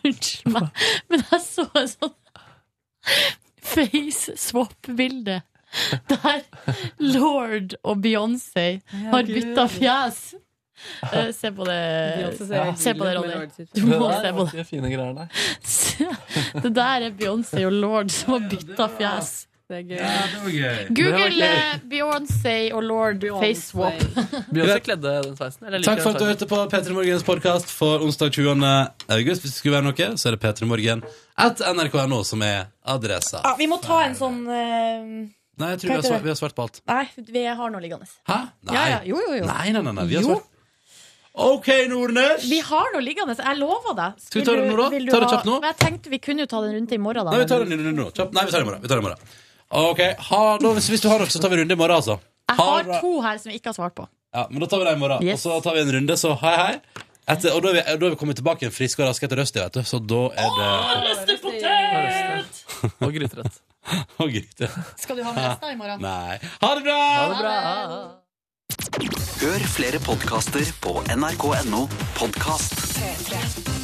Unnskyld meg. Men jeg så en sånn face swap-bilde. Der Lord og Beyoncé har bytta fjes. Eh, se på det, se på det Ronny. Du må se på det. ganske fine greier der. Det der er Beyoncé og Lord som har bytta fjes. Det er gøy. det var gøy. Google eh, Beyoncé og Lord face swap. Beyoncé kledde den sveisen. Eller Takk for at du hørte på P3 Morgens podkast for onsdag 20. august. Hvis det skulle være noe, så er det P3 Morgen at nrk.no som er adressa. Ja, vi må ta en sånn uh... Nei, jeg tror vi har, svart, vi har svart på alt. Nei, vi har noe liggende. Hæ? Nei. Ja, ja. Jo, jo, jo. Nei, nei, nei, nei. Vi har svart. OK, Nordnes! Vi har noe liggende, jeg lover deg. Skal vi ta det nå, da? Ta det kjapt nå? Men jeg tenkte vi kunne jo ta den rundt i morgen, da. Nei, vi tar den i nå. Kjapt. Nei, vi tar den i morgen. Vi tar den i morgen. OK. Ha, da, hvis, hvis du har noe, så tar vi runde i morgen, altså. Jeg har to her som jeg ikke har svart på. Ja, men da tar vi det i morgen. Yes. Og så tar vi en runde, så hei, hei. Etter, og da er, vi, da er vi kommet tilbake igjen friske og raske etter røsti, vet du. Så da er det Og gryterett. Og gryte. Skal du ha med resten i morgen? Nei. Ha det bra! Ha det bra! Hør flere podkaster på nrk.no podkast. P3.